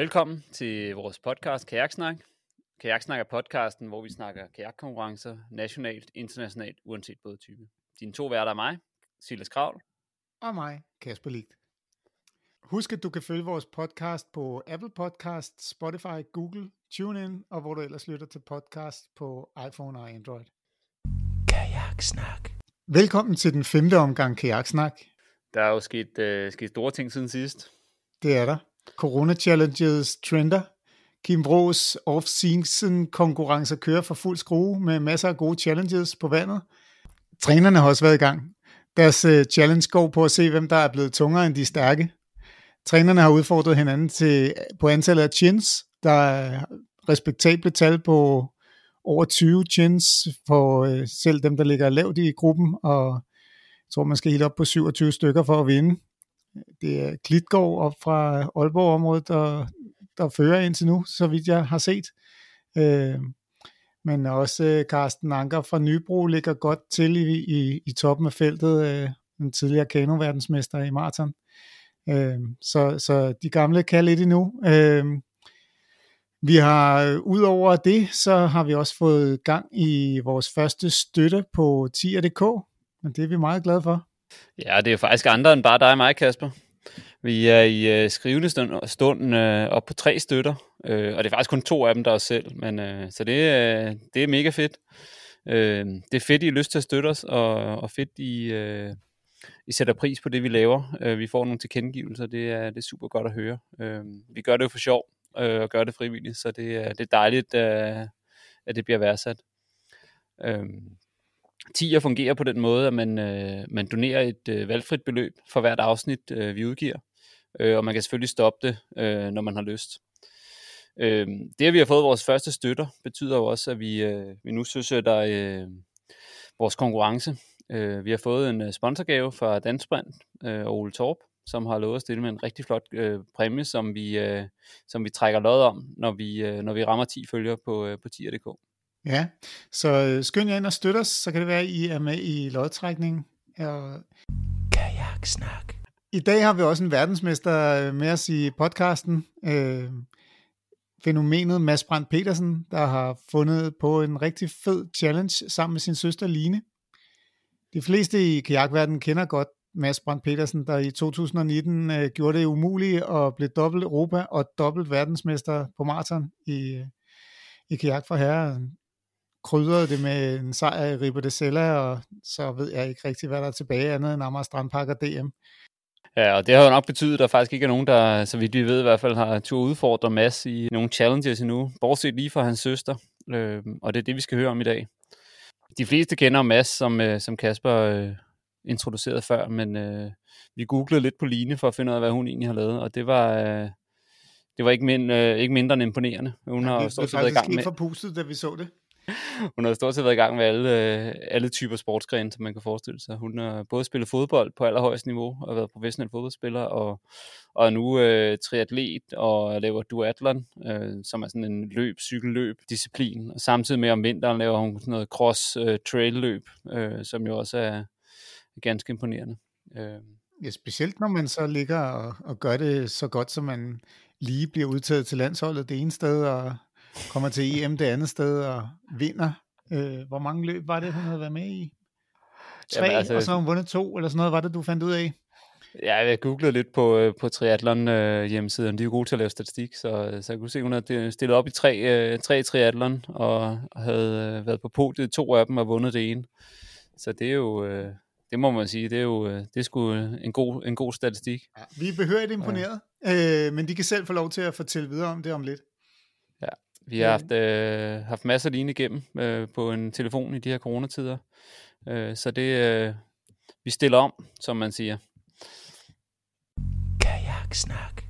Velkommen til vores podcast Kajaksnak. Kajaksnak er podcasten, hvor vi snakker kajakkonkurrencer nationalt, internationalt, uanset bådtype. Dine to værter er mig, Silas Kravl. Og mig, Kasper Ligt. Husk, at du kan følge vores podcast på Apple Podcast, Spotify, Google, TuneIn, og hvor du ellers lytter til podcast på iPhone og Android. Kajaksnak. Velkommen til den femte omgang Kajaksnak. Der er jo sket, øh, sket store ting siden sidst. Det er der. Corona Challenges trender. Kim Bros off-season konkurrencer kører for fuld skrue med masser af gode challenges på vandet. Trænerne har også været i gang. Deres øh, challenge går på at se, hvem der er blevet tungere end de stærke. Trænerne har udfordret hinanden til, på antallet af chins. Der er respektable tal på over 20 chins for øh, selv dem, der ligger lavt i gruppen, og jeg tror, man skal helt op på 27 stykker for at vinde. Det er Klitgaard op fra Aalborg-området, der, der fører indtil nu, så vidt jeg har set. Øh, men også øh, Carsten Anker fra Nybro ligger godt til i, i, i toppen af feltet, øh, den tidligere kanoverdensmester i maraton. Øh, så, så de gamle kan lidt endnu. Øh, vi har, øh, udover det, så har vi også fået gang i vores første støtte på 10.dk, men det er vi meget glade for. Ja, det er faktisk andre end bare dig og mig, Kasper. Vi er i øh, skrivende stund, stund øh, op på tre støtter, øh, og det er faktisk kun to af dem, der er os selv, men, øh, så det, øh, det er mega fedt. Øh, det er fedt, I har lyst til at støtte os, og, og fedt, I, øh, I sætter pris på det, vi laver. Øh, vi får nogle tilkendegivelser, det er, det er super godt at høre. Øh, vi gør det jo for sjov, øh, og gør det frivilligt, så det, er, det er dejligt, øh, at det bliver værdsat. Øh, Tier fungerer på den måde, at man, øh, man donerer et øh, valgfrit beløb for hvert afsnit, øh, vi udgiver. Øh, og man kan selvfølgelig stoppe det, øh, når man har lyst. Øh, det, at vi har fået vores første støtter, betyder jo også, at vi, øh, vi nu søsætter øh, vores konkurrence. Øh, vi har fået en øh, sponsorgave fra Dansbrand øh, og Ole Torp, som har lovet at stille med en rigtig flot øh, præmie, som vi, øh, som vi trækker lod om, når vi, øh, når vi rammer 10 følgere på, øh, på 10.dk. Ja, så øh, skynd jer ind og støt os, så kan det være, at I er med i lodtrækningen. Og... Kajaksnak. I dag har vi også en verdensmester øh, med os i podcasten. Øh, fænomenet Mads Brandt Petersen, der har fundet på en rigtig fed challenge sammen med sin søster Line. De fleste i kajakverdenen kender godt Mads Brandt Petersen, der i 2019 øh, gjorde det umuligt at blive dobbelt Europa og dobbelt verdensmester på maraton i, øh, i kajak for herre krydrede det med en sejr i Ribe de Sella, og så ved jeg ikke rigtig, hvad der er tilbage andet end Amager Strandpark og DM. Ja, og det har jo nok betydet, at der faktisk ikke er nogen, der, så vidt vi ved i hvert fald, har tur udfordre Mads i nogle challenges endnu, bortset lige fra hans søster, øh, og det er det, vi skal høre om i dag. De fleste kender Mads, som, øh, som Kasper øh, introducerede før, men øh, vi googlede lidt på Line for at finde ud af, hvad hun egentlig har lavet, og det var... Øh, det var ikke, mind, øh, ikke mindre end imponerende. Hun ja, har stort set været i gang med... Det var forpustet, da vi så det hun har stort set været i gang med alle, øh, alle typer sportsgrene, som man kan forestille sig. Hun har både spillet fodbold på allerhøjeste niveau, og været professionel fodboldspiller, og, og er nu øh, triatlet og laver duatlon, øh, som er sådan en løb, cykelløb, disciplin. Og samtidig med om vinteren laver hun sådan noget cross øh, trail løb, øh, som jo også er ganske imponerende. Øh. Ja, specielt når man så ligger og, og gør det så godt, som man lige bliver udtaget til landsholdet det ene sted, og kommer til EM det andet sted og vinder. Øh, hvor mange løb var det, hun havde været med i? Tre, Jamen, altså, og så har hun vundet to, eller sådan noget, var det, du fandt ud af? Ja, jeg googlede lidt på, øh, på triathlon øh, hjemmesiden. De er jo gode til at lave statistik, så, så jeg kunne se, at hun havde stillet op i tre, øh, tre triathlon, og havde øh, været på podiet to af dem og vundet det ene. Så det er jo, øh, det må man sige, det er jo øh, det er sgu en god, en god statistik. Ja, vi er behørigt imponeret, ja. øh, men de kan selv få lov til at fortælle videre om det om lidt. Vi har haft, øh, haft masser af lignende igennem øh, på en telefon i de her coronatider. Øh, så det, øh, vi stiller om, som man siger. Kajaksnak.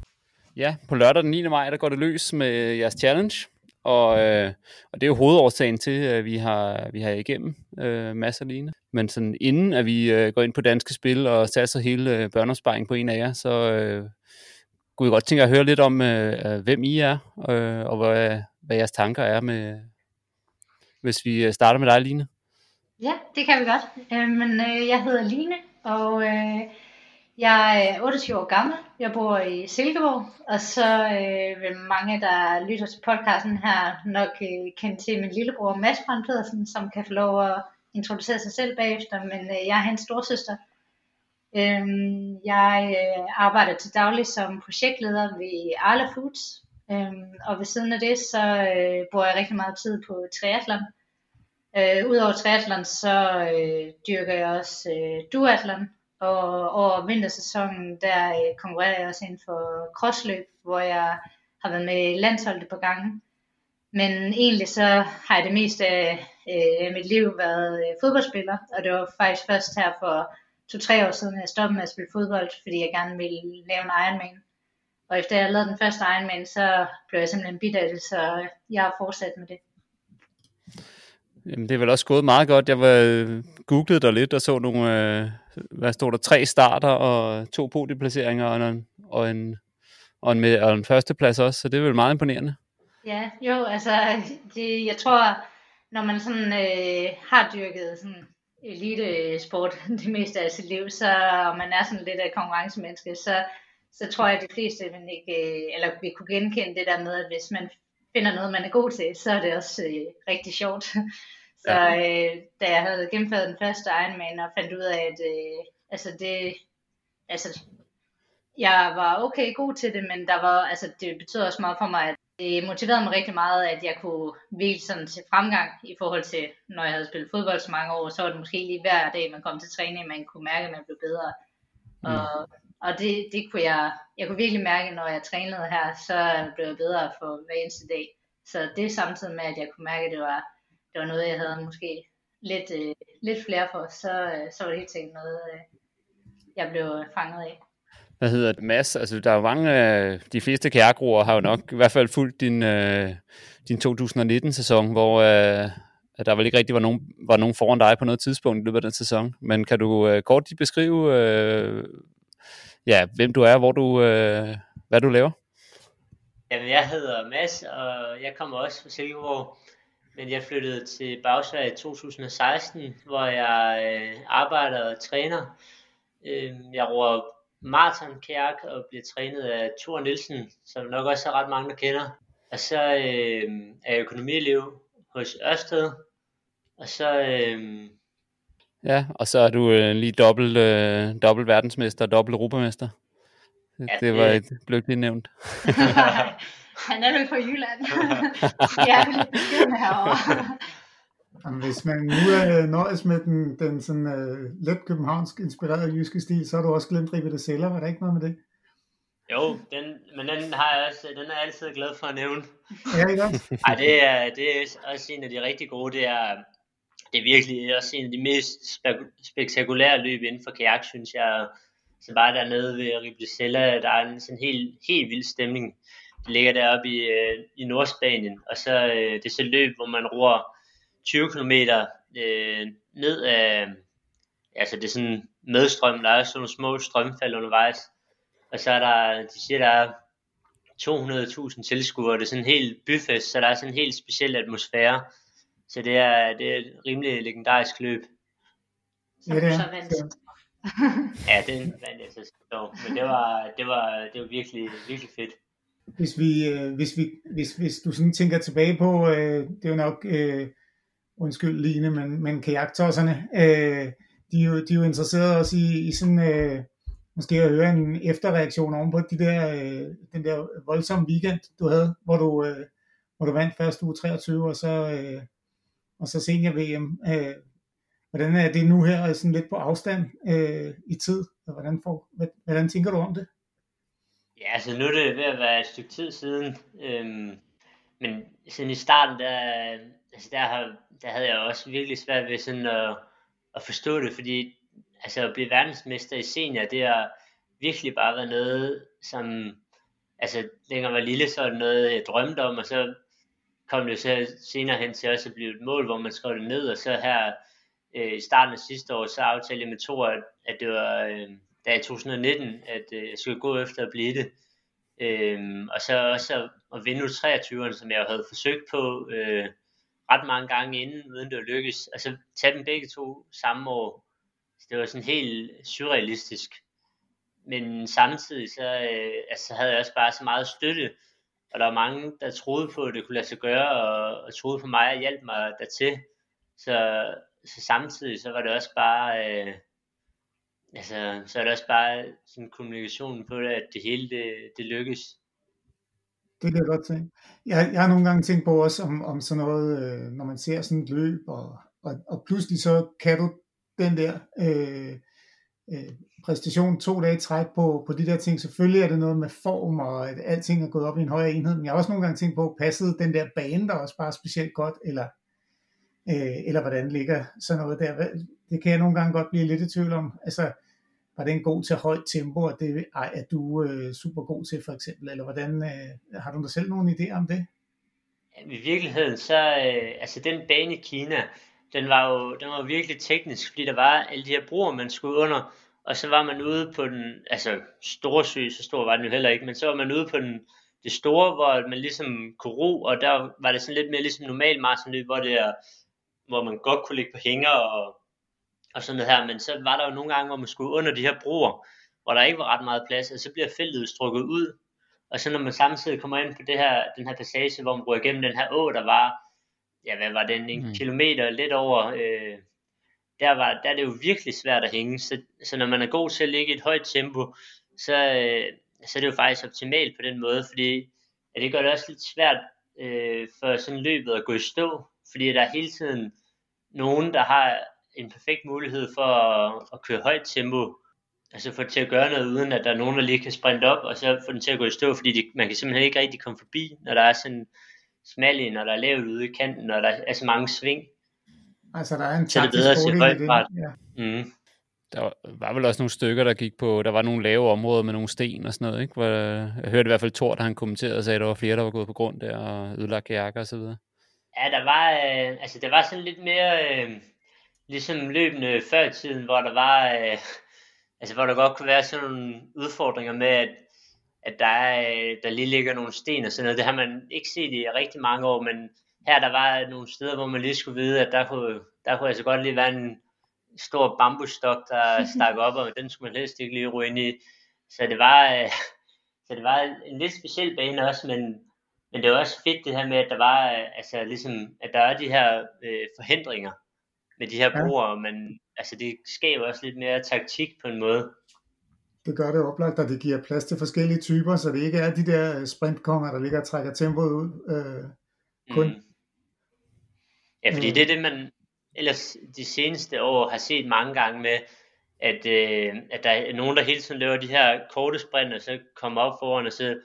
Ja, på lørdag den 9. maj, der går det løs med jeres challenge. Og, øh, og det er jo hovedårsagen til, at vi har, vi har igennem øh, masser lignende. Men sådan, inden at vi øh, går ind på danske spil og satser hele øh, børneopsparingen på en af jer, så øh, kunne jeg godt tænke at høre lidt om, øh, hvem I er, øh, og hvad, hvad jeres tanker er med, hvis vi øh, starter med dig, Line. Ja, det kan vi godt. Øh, men øh, jeg hedder Line, og øh, Jeg er 28 år gammel. Jeg bor i Silkeborg, og så øh, vil mange, der lytter til podcasten her, nok øh, kende til min lillebror Mads Brand Pedersen, som kan få lov at introducere sig selv bagefter, men øh, jeg er hans storsøster. Øhm, jeg øh, arbejder til daglig som projektleder ved Arla Foods, øhm, og ved siden af det, så øh, bruger jeg rigtig meget tid på triathlon. Øh, Udover triathlon, så øh, dyrker jeg også øh, duathlon, og over vintersæsonen, der øh, konkurrerer jeg også inden for crossløb, hvor jeg har været med i landsholdet på gange. Men egentlig så har jeg det meste af øh, mit liv været øh, fodboldspiller, og det var faktisk først her for to-tre år siden, jeg stoppede med at spille fodbold, fordi jeg gerne ville lave en Ironman. Og efter jeg lavede den første Ironman, så blev jeg simpelthen bidt af det, så jeg har fortsat med det. Jamen, det er vel også gået meget godt. Jeg var øh, googlet der lidt og så nogle, øh, hvad stod der, tre starter og to podieplaceringer og en, og en, og en, med, og en førsteplads også, så det er vel meget imponerende. Ja, jo, altså, det, jeg tror, når man sådan øh, har dyrket sådan elite-sport det meste af sit liv, så og man er sådan lidt af konkurrencemenneske, så, så tror jeg, at de fleste man ikke, øh, eller vi kunne genkende det der med, at hvis man finder noget, man er god til, så er det også øh, rigtig sjovt. så øh, da jeg havde gennemført den første Ironman og fandt ud af, at øh, altså det, altså, jeg var okay god til det, men der var, altså, det betød også meget for mig, at det motiverede mig rigtig meget, at jeg kunne hvile sådan til fremgang i forhold til, når jeg havde spillet fodbold så mange år, så var det måske lige hver dag, man kom til træning, man kunne mærke, at man blev bedre. Mm. Og, og det, det kunne jeg, jeg kunne virkelig mærke, når jeg trænede her, så blev jeg bedre for hver eneste dag. Så det samtidig med, at jeg kunne mærke, at det var, det var noget, jeg havde måske lidt, øh, lidt flere for, så, øh, så var det helt sikkert noget, øh, jeg blev fanget af hvad hedder det, Mads, altså der er jo mange, øh, de fleste kærgroer har jo nok i hvert fald fulgt din, øh, din 2019-sæson, hvor øh, der vel ikke rigtig var nogen, var nogen foran dig på noget tidspunkt i løbet af den sæson. Men kan du øh, kort beskrive, øh, ja, hvem du er, hvor du, øh, hvad du laver? Jamen, jeg hedder Mads, og jeg kommer også fra Silkeborg, men jeg flyttede til Bagsvær i 2016, hvor jeg øh, arbejder og træner. Øh, jeg roer Martin kajak og bliver trænet af Thor Nielsen, som nok også er ret mange, der kender. Og så øh, er jeg økonomielev hos Ørsted. Og så... Øh, ja, og så er du øh, lige dobbelt, øh, dobbelt verdensmester og dobbelt europamester. Ja, det, det var et blev lige nævnt. Han er vel fra Jylland. jeg er lidt herovre. Jamen, hvis man nu er nøjes med den, den sådan, uh, let københavnsk inspirerede jyske stil, så har du også glemt Ribe de Seller, var der ikke noget med det? Jo, den, men den har jeg også, den er jeg altid glad for at nævne. Ja, ikke også? Ej, det er, det er også en af de rigtig gode, det er, det er virkelig også en af de mest spektakulære løb inden for kajak, synes jeg. Så bare dernede ved Riblicella, der er en sådan helt, helt vild stemning. Det ligger deroppe i, øh, i Nordspanien, og så øh, det er så løb, hvor man roer 20 km øh, ned af, altså det er sådan medstrøm, der er sådan nogle små strømfald undervejs, og så er der, de siger, der er 200.000 tilskuere, det er sådan en helt byfest, så der er sådan en helt speciel atmosfære, så det er, det er et rimelig legendarisk løb. Så ja, det er. ja, det vandt jeg så men det var, det var, det var virkelig, virkelig fedt. Hvis, vi, øh, hvis, vi, hvis, hvis du sådan tænker tilbage på, øh, det er jo nok øh, undskyld Line, men, men kajaktosserne, øh, de, er jo, de er jo interesserede også i, i sådan, øh, måske at høre en efterreaktion oven på de der, øh, den der voldsomme weekend, du havde, hvor du, øh, hvor du vandt første uge 23, og så, øh, og så senior VM. Øh, hvordan er det nu her, sådan lidt på afstand øh, i tid? Hvordan, får, hvordan tænker du om det? Ja, altså nu er det ved at være et stykke tid siden, øhm, men siden i starten, der, altså der, har, der havde jeg også virkelig svært ved sådan at, at forstå det, fordi altså at blive verdensmester i senior, det har virkelig bare været noget, som, altså længere var lille, så var det noget, jeg drømte om, og så kom det så senere hen til også at blive et mål, hvor man skrev det ned, og så her øh, i starten af sidste år, så aftalte jeg med Thor, at, at det var, øh, da i 2019, at øh, jeg skulle gå efter at blive det. Øh, og så også at, at vinde 23'eren, som jeg havde forsøgt på, øh, ret mange gange inden, uden det lykkes. så tage dem begge to samme år. Så det var sådan helt surrealistisk. men samtidig så, øh, altså, havde jeg også bare så meget støtte, og der var mange, der troede på, at det kunne lade sig gøre, og, og troede på mig og hjalp mig dertil. Så, så samtidig så var det også bare, øh, altså, så er det også bare sådan kommunikationen på det, at det hele det, det lykkes. Det kan jeg godt tænke. Jeg, jeg har nogle gange tænkt på også om, om sådan noget, øh, når man ser sådan et løb, og, og, og pludselig så kan du den der øh, øh, præstation to dage træk på, på de der ting. Selvfølgelig er det noget med form, og at alting er gået op i en højere enhed, men jeg har også nogle gange tænkt på, passede den der bane der også bare specielt godt, eller, øh, eller hvordan ligger sådan noget der. Det kan jeg nogle gange godt blive lidt i tvivl om. Altså, var den god til højt tempo, og det ej, er du øh, super god til for eksempel, eller hvordan, øh, har du dig selv nogle idéer om det? I virkeligheden, så, øh, altså den bane i Kina, den var jo den var virkelig teknisk, fordi der var alle de her broer, man skulle under, og så var man ude på den, altså store sø, så stor var den jo heller ikke, men så var man ude på den, det store, hvor man ligesom kunne ro, og der var det sådan lidt mere ligesom normal maratonløb, hvor det er, hvor man godt kunne ligge på hænger og, og sådan noget her, men så var der jo nogle gange, hvor man skulle under de her broer, hvor der ikke var ret meget plads, og så bliver feltet strukket ud, og så når man samtidig kommer ind på det her, den her passage, hvor man går igennem den her å, der var, ja hvad var den, en mm. kilometer lidt over, øh, der, var, der er det jo virkelig svært at hænge, så, så når man er god til at ligge i et højt tempo, så, øh, så er det jo faktisk optimalt på den måde, fordi ja, det gør det også lidt svært øh, for sådan løbet at gå i stå, fordi der er hele tiden nogen, der har en perfekt mulighed for at, at køre højt tempo, altså få det til at gøre noget, uden at der er nogen, der lige kan sprinte op, og så få den til at gå i stå, fordi de, man kan simpelthen ikke rigtig komme forbi, når der er sådan smal når der er lavt ude i kanten, når der er så mange sving. Altså der er en det bedre at se højt fart. Ja. Mm. Der var, var vel også nogle stykker, der gik på, der var nogle lave områder med nogle sten og sådan noget, ikke? Hvor, jeg hørte i hvert fald Thor, der han kommenterede og sagde, at der var flere, der var gået på grund der og ødelagt jakker og så videre. Ja, der var, øh, altså der var sådan lidt mere, øh, ligesom løbende før i tiden, hvor der var, øh, altså hvor der godt kunne være sådan nogle udfordringer med, at, at der, er, der lige ligger nogle sten og sådan noget. Det har man ikke set i rigtig mange år, men her der var nogle steder, hvor man lige skulle vide, at der kunne, der kunne altså godt lige være en stor bambusstok, der stak op, og den skulle man helst ikke lige ryge ind i. Så det var, øh, så det var en lidt speciel bane også, men, men det var også fedt det her med, at der var, øh, altså ligesom, at der er de her øh, forhindringer, med de her brugere, ja. men altså det skaber også lidt mere taktik på en måde. Det gør det oplagt, at det giver plads til forskellige typer, så det ikke er de der sprintkonger, der ligger og trækker tempoet ud. Øh, kun. Mm. Ja, fordi øh. det er det, man ellers de seneste år har set mange gange med, at, øh, at der er nogen, der hele tiden laver de her korte sprint, og så kommer op foran, og så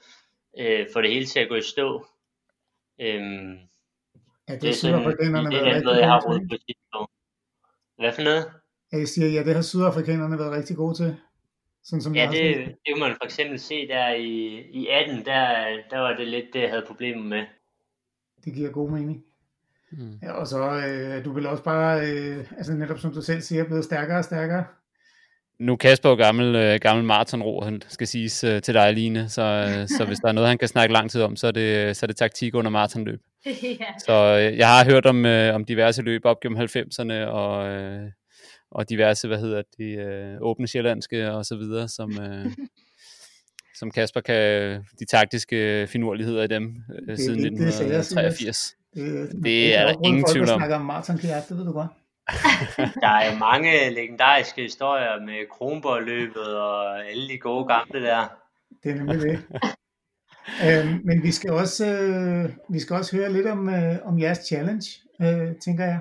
øh, får det hele til at gå i stå. Øhm, ja, det, det er sydafrikanerne været rigtig gode jeg har på hvad for noget? Jeg siger, ja, det har sydafrikanerne været rigtig gode til. Sådan som ja, det, det kunne man for eksempel se der i, i 18, der, der var det lidt det, jeg havde problemer med. Det giver god mening. Mm. Ja, og så øh, du vil også bare, øh, altså netop som du selv siger, blevet stærkere og stærkere. Nu er Kasper jo gammel, øh, gammel maratonro, han skal siges øh, til dig, Line, så, øh, så hvis der er noget, han kan snakke lang tid om, så er det, så er det taktik under maratonløb. ja. Så øh, jeg har hørt om, øh, om diverse løb op gennem 90'erne, og, øh, og diverse, hvad hedder de, øh, åbne sjællandske og så videre, som, øh, som Kasper kan, de taktiske finurligheder i dem øh, det, siden det, 1983. Det, det, det, det er der ingen tvivl om. Det snakker om maratonkajak, det ved du godt. der er mange legendariske historier med Kronborg-løbet og alle de gode gamle der. Det er nemlig det. øhm, men vi skal også øh, vi skal også høre lidt om øh, om jeres challenge, øh, tænker jeg.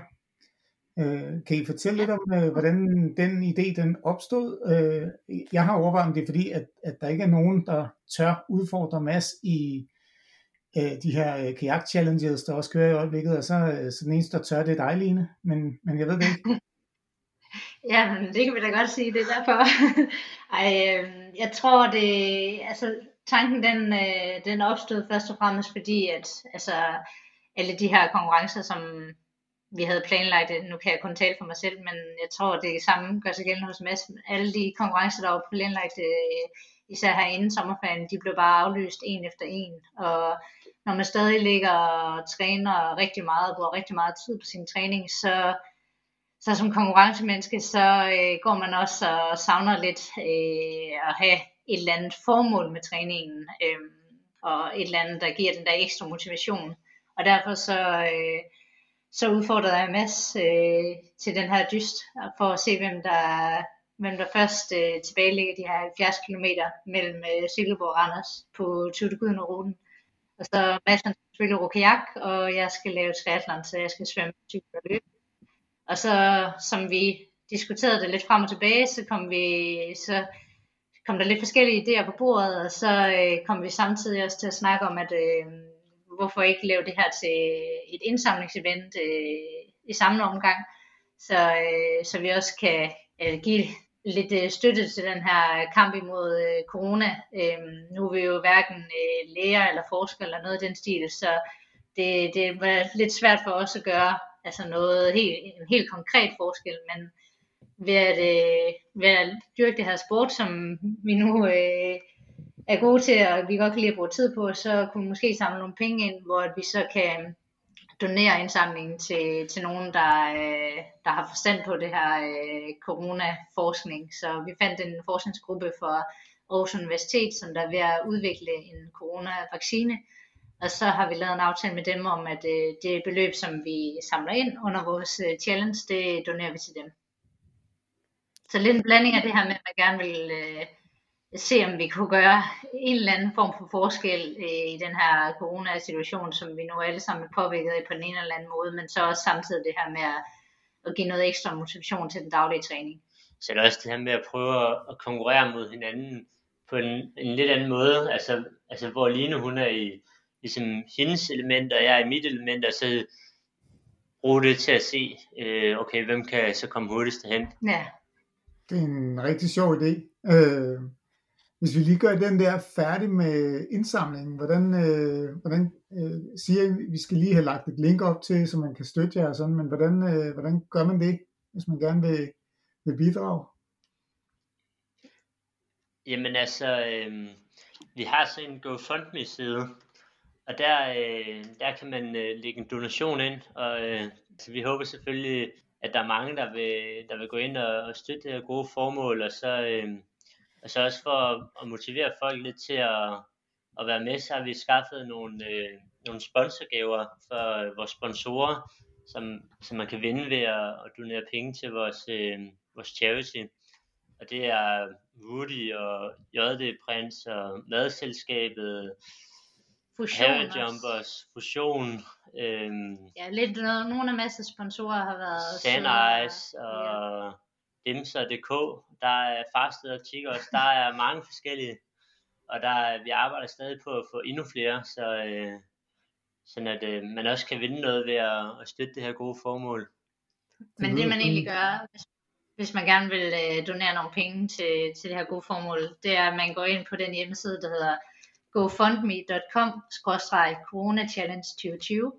Øh, kan I fortælle lidt om øh, hvordan den idé den opstod? Øh, jeg har overvejet om det er fordi at, at der ikke er nogen der tør udfordre Mads i øh, de her øh, kajak challenges, der også kører i øjeblikket, og så, øh, så den eneste, der tør, det er dig, Line, men, men jeg ved det ikke. ja, men det kan vi da godt sige, det er derfor. Ej, øh, jeg tror det, altså tanken den, øh, den opstod først og fremmest fordi, at altså, alle de her konkurrencer, som vi havde planlagt, det, nu kan jeg kun tale for mig selv, men jeg tror det samme gør sig gældende hos Mads. Alle de konkurrencer, der var planlagt, øh, især her inden sommerferien, de blev bare aflyst en efter en, og når man stadig ligger og træner rigtig meget og bruger rigtig meget tid på sin træning, så, så som konkurrencemenneske, så øh, går man også og savner lidt øh, at have et eller andet formål med træningen, øh, og et eller andet, der giver den der ekstra motivation. Og derfor så, øh, så udfordrede jeg Mads øh, til den her dyst, for at se, hvem der, hvem der først øh, tilbagelægger de her 70 km mellem øh, Silkeborg og Randers på Tour de ruten. Og så Mads han skal rokajak, og jeg skal lave triathlon, så jeg skal svømme, cykle og løbe. Og så, som vi diskuterede det lidt frem og tilbage, så kom vi, så kom der lidt forskellige idéer på bordet, og så øh, kom vi samtidig også til at snakke om, at øh, hvorfor ikke lave det her til et indsamlingsevent øh, i samme omgang, så, øh, så vi også kan øh, give lidt øh, støtte til den her kamp imod øh, corona. Øh, nu er vi jo hverken øh, læger eller forskere eller noget af den stil, så det, det var lidt svært for os at gøre altså noget helt, en helt konkret forskel, men ved at, øh, ved at dyrke det her sport, som vi nu øh, er gode til, og vi godt kan lide at bruge tid på, så kunne vi måske samle nogle penge ind, hvor vi så kan øhm, donere indsamlingen til, til nogen, der, øh, der har forstand på det her øh, coronaforskning. Så vi fandt en forskningsgruppe for Aarhus Universitet, som der er ved at udvikle en coronavaccine. Og så har vi lavet en aftale med dem om, at øh, det beløb, som vi samler ind under vores øh, challenge, det donerer vi til dem. Så lidt en blanding af det her med, at man gerne vil øh, se, om vi kunne gøre en eller anden form for forskel øh, i den her coronasituation, som vi nu alle sammen er påvirket af på den ene eller anden måde, men så også samtidig det her med at, at give noget ekstra motivation til den daglige træning. Så er det også det her med at prøve at konkurrere mod hinanden på en, en lidt anden måde, altså, altså hvor Line hun er i ligesom hendes elementer, og jeg er i mit element, og så bruge det til at se, øh, okay, hvem kan så komme hurtigst hen. Ja. Det er en rigtig sjov idé. Øh, hvis vi lige gør den der færdig med indsamlingen, hvordan, øh, hvordan øh, siger I, vi skal lige have lagt et link op til, så man kan støtte jer og sådan, men hvordan, øh, hvordan gør man det, hvis man gerne vil, vil bidrage? Jamen altså, øh, vi har sådan en GoFundMe-side, og der, øh, der kan man øh, lægge en donation ind, og øh, så vi håber selvfølgelig, at der er mange, der vil, der vil gå ind og, og støtte det her gode formål, og så, øh, og så også for at, at motivere folk lidt til at, at være med, så har vi skaffet nogle, øh, nogle sponsorgaver for vores sponsorer, som, som man kan vinde ved at, at donere penge til vores, øh, vores charity. Og det er Woody og JD Prins og Madselskabet, Fusion Jumpers. Fusion, øhm, Ja, lidt noget, nogle af masse sponsorer har været Sand søde, Ice og Dimser.dk, der er Farsted og tiggers, der er mange forskellige, og der vi arbejder stadig på at få endnu flere, så øh, sådan at øh, man også kan vinde noget ved at, at støtte det her gode formål. Men det man egentlig gør, hvis, hvis man gerne vil øh, donere nogle penge til, til det her gode formål, det er, at man går ind på den hjemmeside, der hedder gofundme.com Challenge 2020.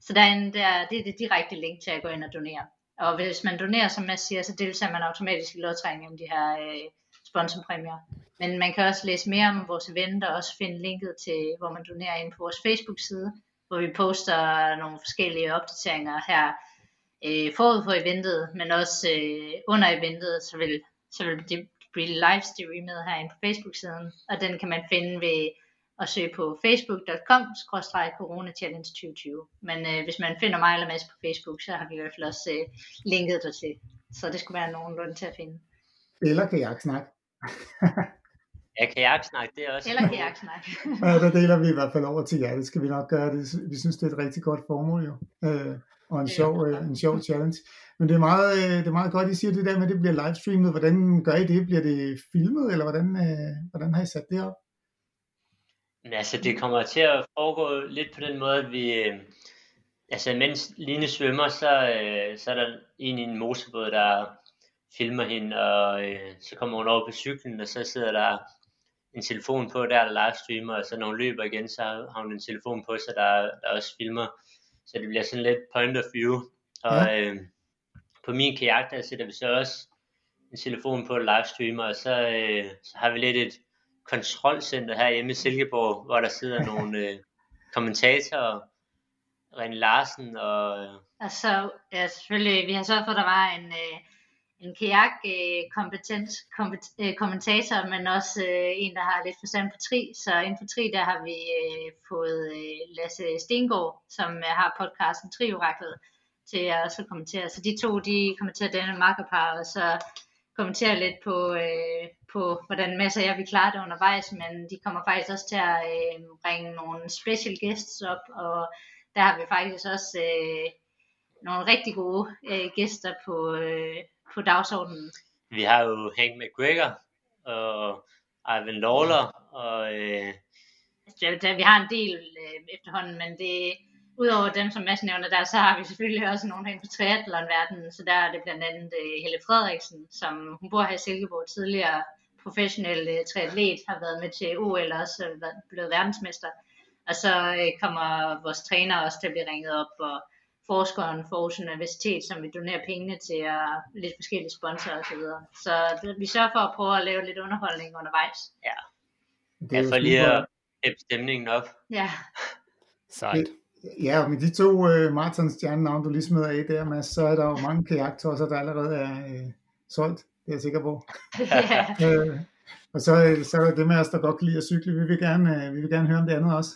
Så derinde, der, det er det direkte link til at gå ind og donere. Og hvis man donerer, som Mads siger, så deltager man automatisk i lodtrækningen om de her øh, sponsorpræmier. Men man kan også læse mere om vores event og også finde linket til, hvor man donerer ind på vores Facebook-side, hvor vi poster nogle forskellige opdateringer her øh, forud for eventet, men også øh, under eventet, så vil, så vil det blive livestreamet herinde på Facebook-siden, og den kan man finde ved at søge på facebook.com corona challenge 2020. Men øh, hvis man finder mig eller Mads på Facebook, så har vi i hvert fald også øh, linket der til. Så det skulle være nogenlunde til at finde. Eller kajaksnak. Ja, kajaksnak, det er også... Eller kajaksnak. ja, der deler vi i hvert fald over til jer. Det skal vi nok gøre. Det, vi synes, det er et rigtig godt formål jo. Øh, og en sjov, øh, en sjov challenge. Men det er, meget, øh, det er meget godt, I siger det der med, at det bliver livestreamet. Hvordan gør I det? Bliver det filmet, eller hvordan, øh, hvordan har I sat det op? Altså, det kommer til at foregå lidt på den måde, at vi... Øh, altså, mens Line svømmer, så, øh, så er der en i en motorbåd, der filmer hende, og øh, så kommer hun over på cyklen, og så sidder der en telefon på der, der livestreamer, og så når hun løber igen, så har hun en telefon på sig, der, der også filmer. Så det bliver sådan lidt point of view. Og ja. øh, på min kajak, der sætter vi så også en telefon på livestreamer, og så, øh, så har vi lidt et kontrolcenter her hjemme i Silkeborg, hvor der sidder nogle øh, kommentatorer, René Larsen og... Øh, og så, ja, selvfølgelig, vi har sørget for, at der var en, øh, en kajak øh, kompetent, kompet, øh, kommentator, men også øh, en, der har lidt forstand på tri. Så inden for tri, der har vi øh, fået øh, Lasse Stengård, som øh, har podcasten Trioraklet, til at også kommentere. Så de to, de kommenterer denne makkerpar, og så kommenterer lidt på, øh, på hvordan Mads og jeg vi klarer det undervejs, men de kommer faktisk også til at øh, bringe nogle special guests op, og der har vi faktisk også øh, nogle rigtig gode øh, gæster på, øh, på dagsordenen. Vi har jo Hank McGregor og Ivan Lawler, og øh... ja, vi har en del øh, efterhånden, men det udover dem, som Mads nævner der, så har vi selvfølgelig også nogle hen på triathlon-verdenen, så der er det blandt andet uh, Helle Frederiksen, som hun bor her i Silkeborg, tidligere professionel uh, triatlet, har været med til OL og også uh, blevet verdensmester. Og så uh, kommer vores træner også til at blive ringet op, og forskeren for Aarhus Universitet, som vil donere pengene til uh, lidt forskellige sponsorer osv. Så, så det, vi sørger for at prøve at lave lidt underholdning undervejs. Ja, det er for lige at hæppe stemningen op. Ja. Sejt. Ja, og med de to øh, Martins stjernenavn, du lige smider af der, Mads, så er der jo mange kajaktosser, der allerede er øh, solgt, det er jeg sikker på. ja. øh, og så, øh, så er der det med os, der godt kan lide at cykle, vi vil gerne, øh, vi vil gerne høre om det andet også.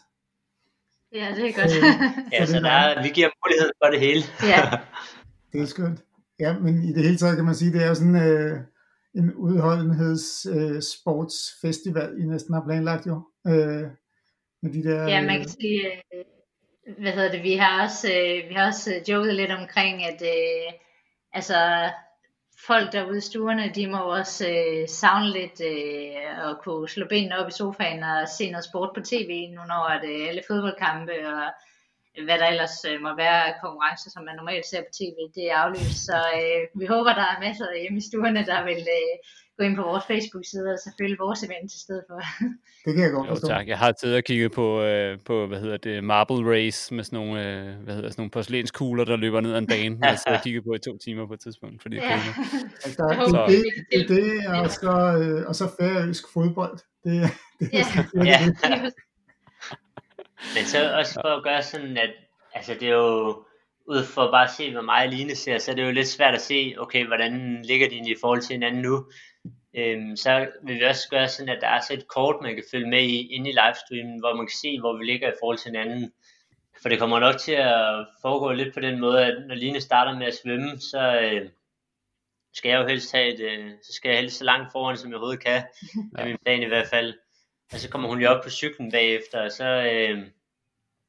Ja, det er godt. Øh, ja, så der er, vi giver mulighed for det hele. ja. Det er skønt. Ja, men i det hele taget kan man sige, det er jo sådan øh, en udholdenheds øh, sportsfestival, I næsten har planlagt jo. Øh, med de der, ja, man kan sige, øh, hvad hedder det, vi har også, øh, vi har også øh, joket lidt omkring, at øh, altså, folk derude i stuerne, de må også øh, savne lidt øh, at kunne slå benene op i sofaen og se noget sport på tv, nu når det øh, alle fodboldkampe og øh, hvad der ellers øh, må være konkurrencer, som man normalt ser på tv, det er aflyst. Så øh, vi håber, der er masser hjemme i stuerne, der vil øh, gå ind på vores Facebook-side og så følge vores event i stedet for. Det kan jeg godt forstå. Jo, tak. Jeg har tidligere kigget på, øh, på hvad hedder det, Marble Race med sådan nogle, øh, hvad hedder, sådan nogle porcelænskugler, der løber ned ad en bane. Jeg har kigget på i to timer på et tidspunkt, fordi Ja. Altså, det, Så- det, det, det, det, og så, øh, og så færøsk fodbold. Det, det, Ja. Ja. Men så også for at gøre sådan, at altså det er jo, ud for bare at se, hvad mig og Line ser, så er det jo lidt svært at se, okay, hvordan ligger de i forhold til hinanden nu. Øhm, så vil vi også gøre sådan, at der er så et kort, man kan følge med i inde i livestreamen, hvor man kan se, hvor vi ligger i forhold til hinanden. For det kommer nok til at foregå lidt på den måde, at når Line starter med at svømme, så øh, skal jeg jo helst have et, øh, så skal jeg helst så langt foran, som jeg overhovedet kan, af min plan i hvert fald. Og så kommer hun jo op på cyklen bagefter, og så, øh,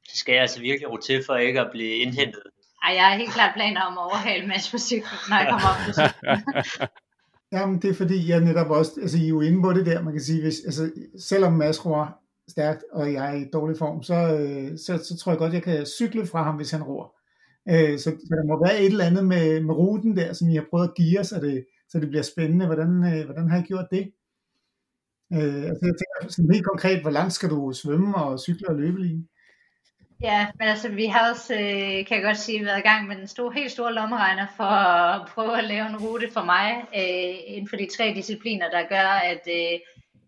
så skal jeg altså virkelig ro til for ikke at blive indhentet. Ej, jeg har helt klart planer om at overhale Mads på cyklen, når jeg kommer op på cyklen. Jamen, det er fordi, jeg netop også, altså I er jo inde på det der, man kan sige, hvis, altså, selvom Mads roer stærkt, og jeg er i dårlig form, så, øh, så, så tror jeg godt, jeg kan cykle fra ham, hvis han roer. Øh, så, så der må være et eller andet med, med ruten der, som I har prøvet at give os, så det, så det bliver spændende. Hvordan, øh, hvordan har I gjort det? Øh, altså, jeg tænker sådan helt konkret, hvor langt skal du svømme og cykle og løbe lige? Ja, men altså vi har også, øh, kan jeg godt sige, været i gang med den store, helt store lommeregner for at prøve at lave en rute for mig øh, inden for de tre discipliner, der gør, at øh,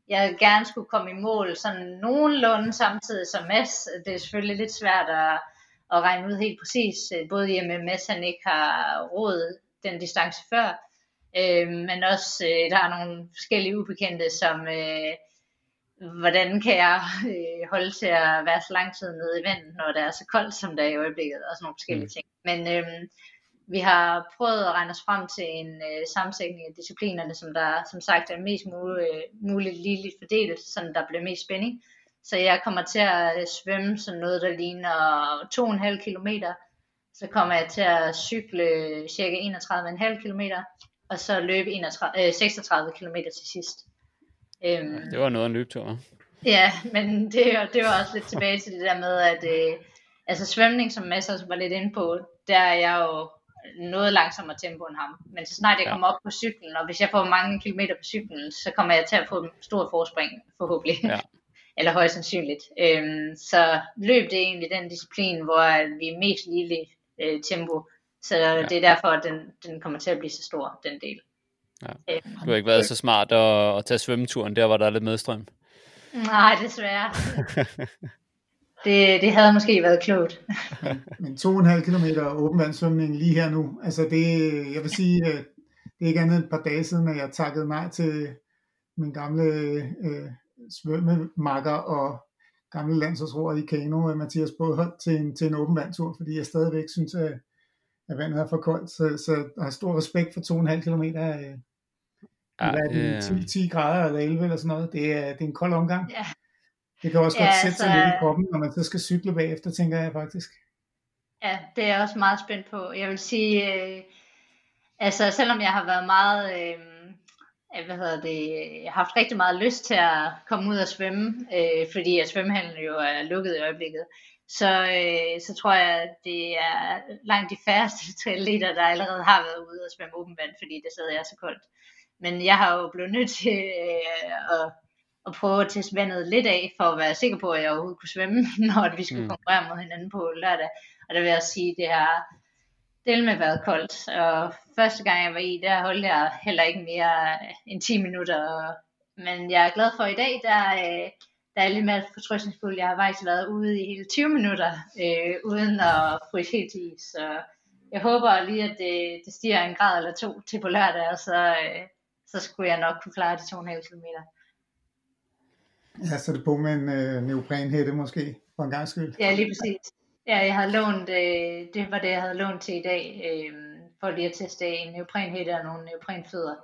jeg gerne skulle komme i mål sådan nogenlunde samtidig som Mads. Det er selvfølgelig lidt svært at, at regne ud helt præcis, øh, både i og med at Mads han ikke har råd den distance før, øh, men også øh, der er nogle forskellige ubekendte, som... Øh, hvordan kan jeg øh, holde til at være så lang tid nede i vandet, når det er så koldt, som det er i øjeblikket, og sådan nogle forskellige mm. ting. Men øhm, vi har prøvet at regne os frem til en øh, sammensætning af disciplinerne, som der som sagt er mest muligt, øh, muligt ligeligt fordelt, så der bliver mest spænding. Så jeg kommer til at øh, svømme sådan noget, der ligner 2,5 km. Så kommer jeg til at cykle cirka 31,5 km, og så løbe 31, øh, 36 km til sidst. Øhm, Det var noget af en løbetur. Ja, men det, det var også lidt tilbage til det der med, at øh, altså svømning, som Mads også var lidt inde på, der er jeg jo noget langsommere tempo end ham. Men så snart jeg Ja. kommer op på cyklen, og hvis jeg får mange kilometer på cyklen, så kommer jeg til at få en stor forspring, forhåbentlig. Ja. Eller højst sandsynligt. Øhm, så løb det er egentlig den disciplin, hvor vi er mest lige øh, tempo. Så ja. det er derfor, at den, den kommer til at blive så stor, den del. Ja. Du har ikke været så smart at, at tage svømmeturen der, hvor der er lidt medstrøm. nej, desværre. det, det havde måske været klogt. men 2,5 km åbenvandssvømning lige her nu, altså det, jeg vil sige, det er ikke andet et par dage siden, at jeg takkede nej til min gamle øh, svømmemakker og gamle landsholdsroer i kano, Mathias Bådholdt, til en, til en åben vandtur, fordi jeg stadigvæk synes, at, at vandet er for koldt, så, så jeg har stor respekt for 2,5 km øh, ja, det, 10, 10 grader eller 11 eller sådan noget. Det er, det er en kold omgang. Ja. Det kan også ja, godt sætte altså, sig lidt i kroppen, når man så skal cykle bagefter, tænker jeg faktisk. Ja, det er jeg også meget spændt på. Jeg vil sige, øh, altså selvom jeg har været meget, øh, hvad hedder det, jeg har haft rigtig meget lyst til at komme ud og svømme, øh, fordi at svømmehallen jo er lukket i øjeblikket, så, øh, så tror jeg, at det er langt de færreste triatleter, der allerede har været ude og svømme åben vand, fordi det stadig er så koldt. Men jeg har jo blevet nødt til øh, at, at prøve at teste vandet lidt af, for at være sikker på, at jeg overhovedet kunne svømme, når vi skulle mm. konkurrere mod hinanden på lørdag. Og der vil jeg sige, at det har del med været koldt. Og første gang jeg var i, der holdt jeg heller ikke mere end 10 minutter. Men jeg er glad for i dag, der, øh, der er lidt mere fortrøstningsfuld. Jeg har faktisk været ude i hele 20 minutter, øh, uden at fryse helt is. Så jeg håber lige, at det, det stiger en grad eller to til på lørdag, og så, øh, så skulle jeg nok kunne klare de 2,5 km. Ja, så det på med en øh, neoprenhætte måske, for en gang skyld. Ja, lige præcis. Ja, jeg havde lånt, øh, det var det, jeg havde lånt til i dag, øh, for lige at teste en neoprenhætte og nogle neoprenfødder.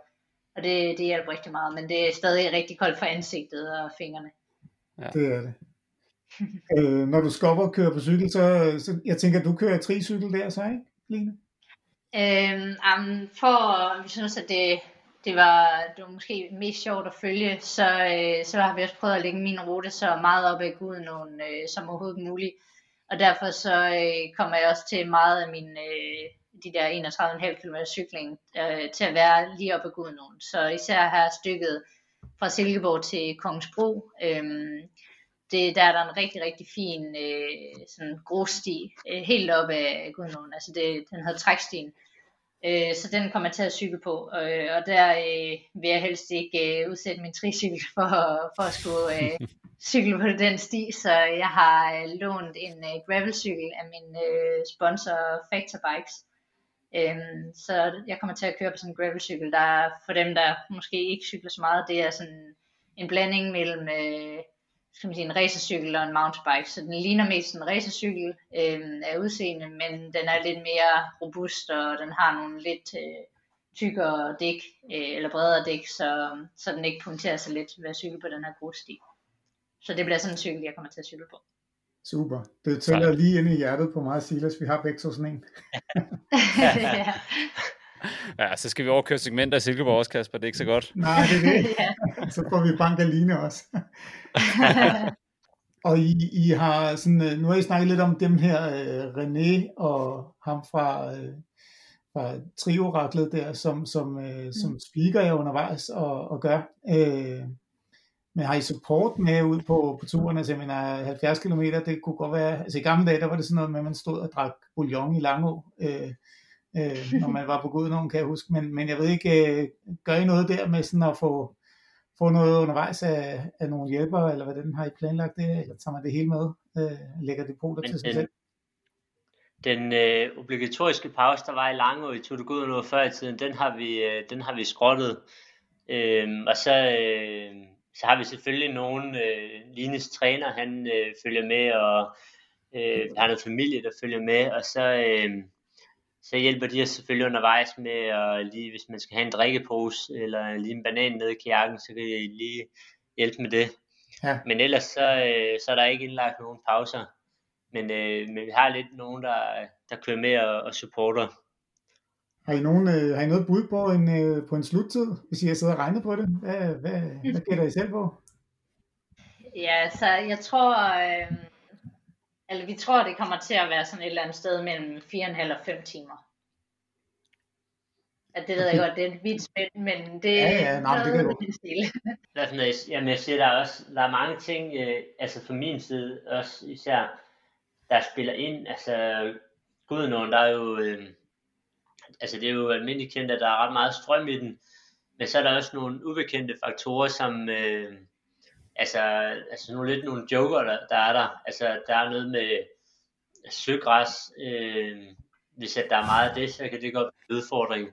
Og det, det hjælper rigtig meget, men det er stadig rigtig koldt for ansigtet og fingrene. Ja. Det er det. øh, når du skal op og køre på cykel, så, så jeg tænker, at du kører tricykel der så, ikke, Line? Øhm, um, for, vi synes, at det, det var, det var måske mest sjovt at følge, så, øh, så har vi også prøvet at lægge min rute så meget op ad Guden øh, som overhovedet muligt. Og derfor så øh, kommer jeg også til meget af min, øh, de der 31,5 km cykling øh, til at være lige op ad Gudnåen. Så især her stykket fra Silkeborg til Kongsbro, øh, det, der er der en rigtig, rigtig fin øh, sådan grussti øh, helt op ad Gudnåen. Altså det, den hedder Trækstien. Øh, så den kommer jeg til at cykle på, øh, og der øh, vil jeg helst ikke øh, udsætte min tricykel for, for at skulle øh, cykle på den sti, så jeg har øh, lånt en øh, gravelcykel af min øh, sponsor Factor Bikes. Øhm, så jeg kommer til at køre på sådan en gravelcykel, der for dem, der måske ikke cykler så meget, det er sådan en blanding mellem øh, skal man sige, en racercykel og en mountainbike. Så den ligner mest en racercykel øh, af udseende, men den er lidt mere robust, og den har nogle lidt øh, tykkere dæk, øh, eller bredere dæk, så, så den ikke punkterer sig lidt ved at cykle på den her grussti. Så det bliver sådan en cykel, jeg kommer til at cykle på. Super. Det tæller lige ind i hjertet på mig, Silas. Vi har begge to sådan en. ja. ja, så skal vi overkøre segmenter i Silkeborg også, Kasper. Det er ikke så godt. Nej, det er det. Så får vi bank Aline også. og I, I har sådan, øh, nu har I snakket lidt om dem her, uh, René og ham fra, uh, fra trioraklet der, som, som, som mm. speaker er undervejs og, og gør. Men har I support med ud på, på turen? Altså jeg mener 70 km, det kunne godt være, altså i gamle dage, der var det sådan noget med, at man stod og drak bouillon i Langå, øh, øh, når man var på god nogen, kan jeg huske. Men, men jeg ved ikke, øh, gør I noget der med sådan at få, få noget undervejs af, af nogle hjælpere, eller hvordan har I planlagt det, eller tager man det hele med, øh, lægger depoter til sig selv? Den øh, obligatoriske pause, der var i Langå i Tour de noget før i tiden, den har vi, øh, den har vi skrottet. Øh, og så, øh, så har vi selvfølgelig nogen, øh, Lines træner, han øh, følger med, og øh, har noget familie, der følger med, og så, øh, så hjælper de os selvfølgelig undervejs med, at lige, hvis man skal have en drikkepose, eller lige en banan nede i kajakken, så kan de lige hjælpe med det. Ja. Men ellers så, øh, så er der ikke indlagt nogen pauser. Men, øh, men vi har lidt nogen, der, der kører med og, og supporter. Har I, nogen, øh, har I noget bud på en, øh, på en sluttid, hvis I har siddet og regnet på det? Hvad, hvad, hvad gætter I selv på? Ja, så jeg tror, øh, eller vi tror, det kommer til at være sådan et eller andet sted mellem 4,5 og 5 timer. Ja, det ved jeg godt, det er et vidt spænd, men det ja, ja, nej, det kan jo. stil. Jamen, jeg siger, der er også der er mange ting, øh, altså fra min side også især, der spiller ind. Altså, gud nogen, der er jo, øh, altså det er jo almindeligt kendt, at der er ret meget strøm i den, men så er der også nogle ubekendte faktorer, som, øh, altså, altså nogle lidt nogle joker, der, der er der. Altså, der er noget med søgræs. Øh, hvis at der er meget af det, så kan det godt være en udfordring.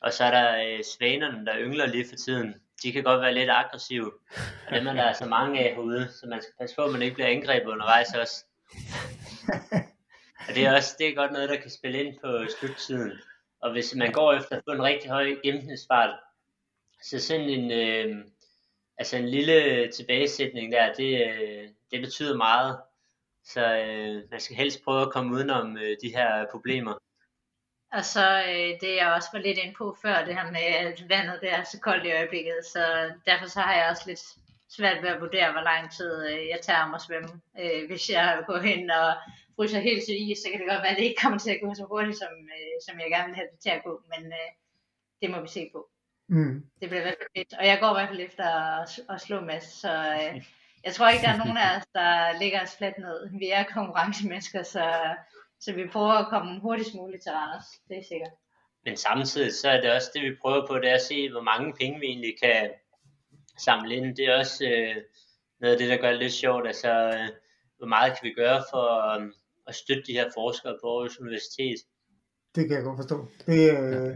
Og så er der øh, svanerne, der yngler lige for tiden. De kan godt være lidt aggressive. Og dem er der altså mange af herude, så man skal passe på, at man ikke bliver angrebet undervejs også. og det er også det er godt noget, der kan spille ind på sluttiden. Og hvis man går efter at få en rigtig høj gennemsnitsfart, så sådan en, øh, altså en lille tilbagesætning der, det, øh, det betyder meget. Så øh, man skal helst prøve at komme udenom øh, de her problemer. Og så øh, det jeg også var lidt ind på før, det her med, at vandet det er så koldt i øjeblikket, så derfor så har jeg også lidt svært ved at vurdere, hvor lang tid øh, jeg tager om at svømme. Øh, hvis jeg går hen og fryser helt til is, så kan det godt være, at det ikke kommer til at gå så hurtigt, som, øh, som jeg gerne vil have det til at gå, men øh, det må vi se på. Mm. Det bliver i hvert fald fedt, og jeg går i hvert fald efter at, at slå Mads, så øh, jeg tror ikke, der er nogen af os, der ligger os fladt ned. Vi er konkurrencemennesker, så, så vi prøver at komme hurtigst muligt til Randers, det er sikkert. Men samtidig så er det også det, vi prøver på, det er at se, hvor mange penge vi egentlig kan samle ind. Det er også øh, noget af det, der gør det lidt sjovt. Altså, øh, hvor meget kan vi gøre for at støtte de her forskere på Aarhus Universitet? Det kan jeg godt forstå. Det, øh,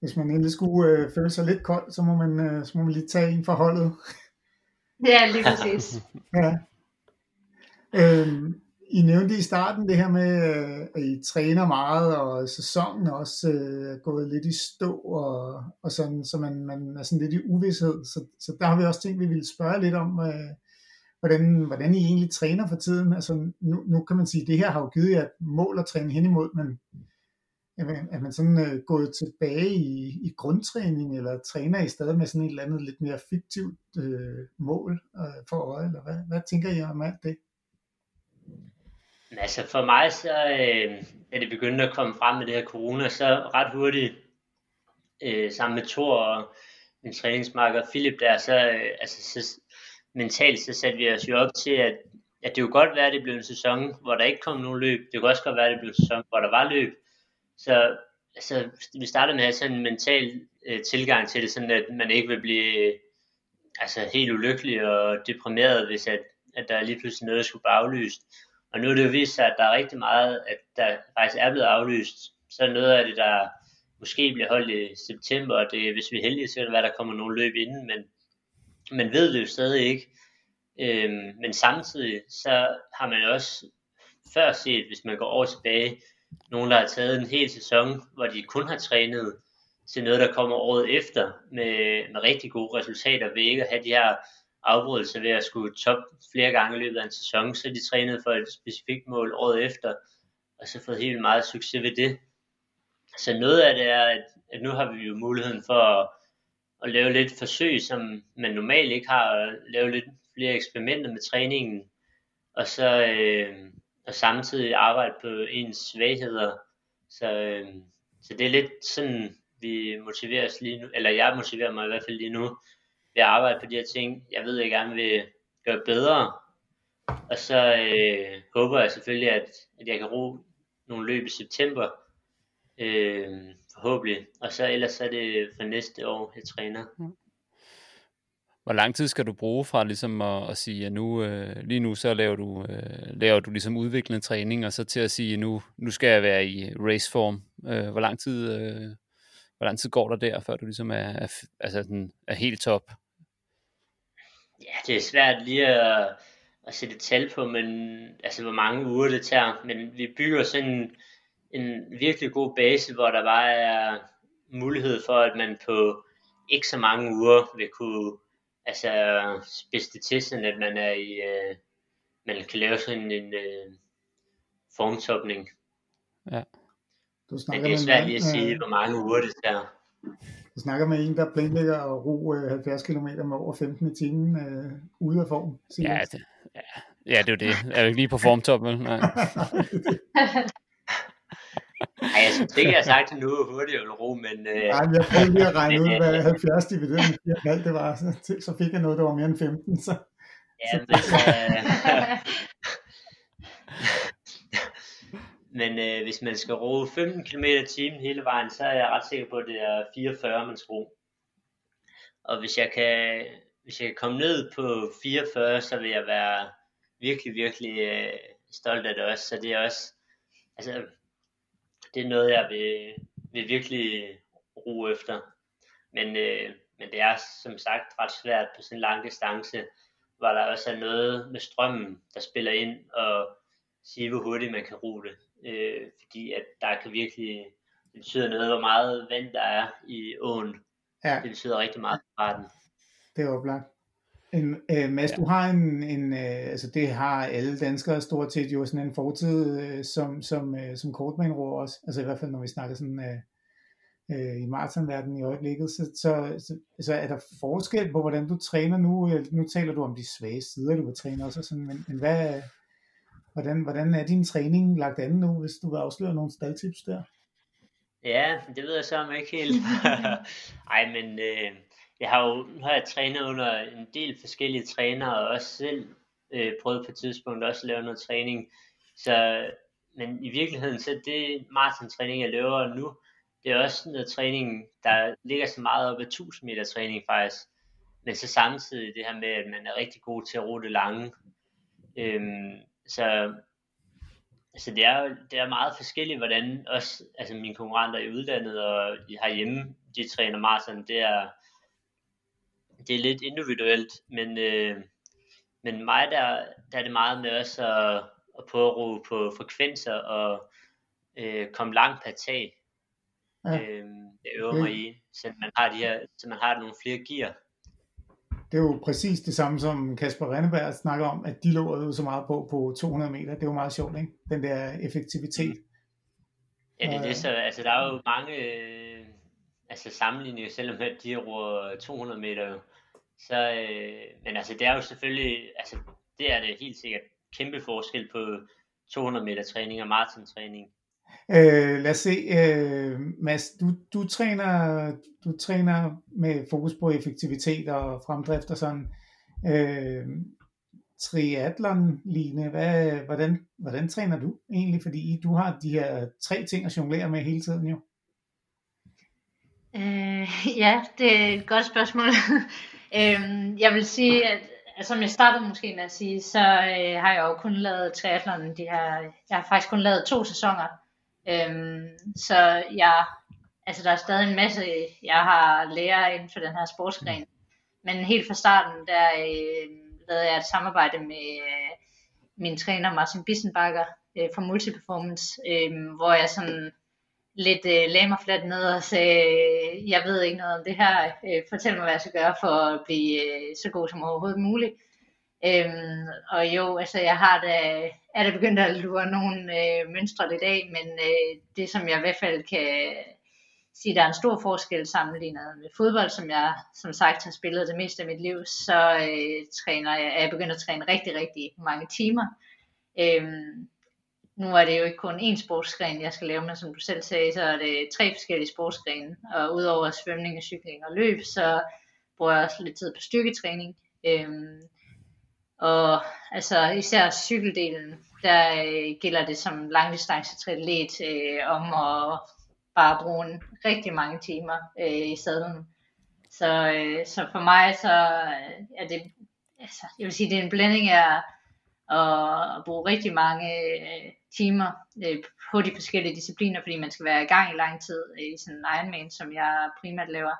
hvis man endelig skulle øh, føle sig lidt kold, så må man, øh, så må man lige tage en for holdet. Ja, lige præcis. ja. Øhm, I nævnte i starten det her med, øh, at I træner meget, og sæsonen er også øh, gået lidt i stå, og, og sådan, så man, man er sådan lidt i uvidshed. Så, så der har vi også tænkt, at vi ville spørge lidt om, øh, hvordan, hvordan I egentlig træner for tiden. Altså nu, nu kan man sige, at det her har jo givet jer et mål at træne hen imod, men er man, er man sådan øh, gået tilbage i, i grundtræning, eller træner I stadig med sådan et eller andet lidt mere fiktivt øh, mål øh, for øje, eller hvad, hvad tænker I om alt det? Altså for mig så, øh, er det begyndt at komme frem med det her corona, så ret hurtigt, øh, sammen med Thor og min træningsmarker Philip der, så, øh, altså, så mentalt så satte vi os jo op til, at, at det kunne godt være, at det blev en sæson, hvor der ikke kom nogen løb. Det kunne også godt være, at det blev en sæson, hvor der var løb. Så altså, vi startede med at have sådan en mental øh, tilgang til det, sådan at man ikke vil blive øh, altså, helt ulykkelig og deprimeret, hvis at, at der lige pludselig noget skulle blive aflyst. Og nu er det jo vist sig, at der er rigtig meget, at der faktisk er blevet aflyst. Så er noget af det, der måske bliver holdt i september, og det, hvis vi er heldige, så kan det være, at der kommer nogle løb inden, men man ved det jo stadig ikke. Øhm, men samtidig så har man også før set, hvis man går over tilbage, nogen, der har taget en hel sæson, hvor de kun har trænet til noget, der kommer året efter, med, med rigtig gode resultater, ved ikke at have de her afbrydelser ved at skulle top flere gange i løbet af en sæson, så de trænet for et specifikt mål året efter, og så fået helt meget succes ved det. Så noget af det er, at, at nu har vi jo muligheden for at, at lave lidt forsøg, som man normalt ikke har, og lave lidt flere eksperimenter med træningen, og så, øh, og samtidig arbejde på ens svagheder. Så, øh, så det er lidt sådan, vi motiverer os lige nu, eller jeg motiverer mig i hvert fald lige nu, ved at arbejde på de her ting, jeg ved, jeg gerne vil gøre bedre. Og så øh, håber jeg selvfølgelig, at, at jeg kan ro nogle løb i september, øh, forhåbentlig. Og så ellers er det for næste år, jeg træner. Mm. Hvor lang tid skal du bruge fra ligesom at, at sige, at nu, øh, lige nu så laver du, øh, laver du ligesom udviklende træning, og så til at sige, at nu, nu skal jeg være i raceform. Øh, hvor, lang tid, øh, hvor lang tid går der der, før du ligesom er, er, altså den, er helt top? Ja, det er svært lige at, at sætte et tal på, men altså hvor mange uger det tager. Men vi bygger sådan en, virkelig god base, hvor der bare er mulighed for, at man på ikke så mange uger vil kunne altså spidse det til, sådan at man er i, øh, man kan lave sådan en øh, formtopning. Ja. Du snakker Men det er svært lige at sige, hvor mange uger det tager. Du snakker med en, der planlægger at ro øh, 70 km med over 15 i timen øh, ude af form. Ja det, ja, ja, det er jo det. Er jo ikke lige på formtoppen. Nej. Nej, jeg synes ikke, jeg har sagt det nu, hurtigt vil ro, men... Øh, Nej, men jeg prøvede lige at regne ud, hvad 70 divideret med 4,5 det var, så, så fik jeg noget, der var mere end 15, så... Ja, men, øh, men øh, hvis man skal ro 15 km i timen hele vejen, så er jeg ret sikker på, at det er 44, man skal ro. Og hvis jeg kan, hvis jeg kan komme ned på 44, så vil jeg være virkelig, virkelig øh, stolt af det også. Så det er også, altså, det er noget, jeg vil, vil virkelig ro efter. Men, øh, men det er som sagt ret svært på sådan en lang distance, hvor der også er noget med strømmen, der spiller ind og sige, hvor hurtigt man kan ro det. Øh, fordi at der kan virkelig, det betyder noget, hvor meget vand der er i åen. Ja. Det betyder rigtig meget for farten. Det er oplagt. Øh, Mads, ja. du har en, en øh, altså det har alle danskere stort set jo sådan en fortid øh, som, som, øh, som kortmanroer også, altså i hvert fald når vi snakker sådan øh, øh, i maratonverdenen i øjeblikket, så, så, så, så er der forskel på, hvordan du træner nu, øh, nu taler du om de svage sider, du vil træne også, sådan, men, men hvad, hvordan, hvordan er din træning lagt an nu, hvis du vil afsløre nogle staldtips der? Ja, det ved jeg så om ikke helt. Ej, men øh, jeg har jo nu har jeg trænet under en del forskellige trænere, og også selv øh, prøvet på et tidspunkt også at lave noget træning. Så, men i virkeligheden, så det maratontræning, jeg laver nu, det er også noget træning, der ligger så meget op ad 1000 meter træning faktisk. Men så samtidig det her med, at man er rigtig god til at rute lange. Øhm, så altså det er det er meget forskelligt, hvordan også altså mine konkurrenter i udlandet og herhjemme, de træner maraton, det er, det er lidt individuelt, men, øh, men mig der, der er det meget med også at, at prøve at på frekvenser og øh, komme langt per tag. Ja. Øh, jeg øver mig i, så man har de her, så man har nogle flere gear. Det er jo præcis det samme som Kasper Renneberg snakker om, at de lå jo så meget på på 200 meter. Det er jo meget sjovt, ikke? Den der effektivitet. Ja, det er det. Så, altså, der er jo mange øh, altså sammenligning, selvom de roer 200 meter. Så, øh, men altså, det er jo selvfølgelig, altså, det er det helt sikkert kæmpe forskel på 200 meter træning og maratontræning. Øh, lad os se, øh, Mads, du, du, træner, du træner med fokus på effektivitet og fremdrift og sådan. Øh, triathlon, Line, hvad, hvordan, hvordan træner du egentlig? Fordi du har de her tre ting at jonglere med hele tiden jo. Øh, ja, det er et godt spørgsmål. øh, jeg vil sige, at altså, som jeg startede måske med at sige, så øh, har jeg jo kun lavet triathlon de her, jeg har faktisk kun lavet to sæsoner. Øh, så jeg, altså der er stadig en masse, jeg har lærer inden for den her sportsgren. Men helt fra starten, der øh, lavede jeg et samarbejde med øh, min træner Martin Bissenbakker øh, fra Multiperformance, øh, hvor jeg sådan lidt øh, lagde mig fladt ned og sagde, jeg ved ikke noget om det her, øh, fortæl mig, hvad jeg skal gøre for at blive øh, så god som overhovedet muligt. Øhm, og jo, altså jeg har da, er da begyndt at lure nogle øh, mønstre lidt af, men øh, det som jeg i hvert fald kan sige, der er en stor forskel sammenlignet med fodbold, som jeg som sagt har spillet det meste af mit liv, så øh, træner jeg, er jeg begyndt at træne rigtig, rigtig mange timer. Øhm, nu er det jo ikke kun én sportsgren, jeg skal lave, men som du selv sagde, så er det tre forskellige sportsgrene, og udover svømning, cykling og løb, så bruger jeg også lidt tid på styrketræning. Øhm, og altså især cykeldelen, der øh, gælder det som langdistancetriatlet øh, om at bare bruge en, rigtig mange timer øh, i sadlen. Så, øh, så for mig så er det, altså, jeg vil sige, det er en blanding af at bruge rigtig mange øh, timer øh, på de forskellige discipliner, fordi man skal være i gang i lang tid øh, i sådan en Ironman, som jeg primært laver.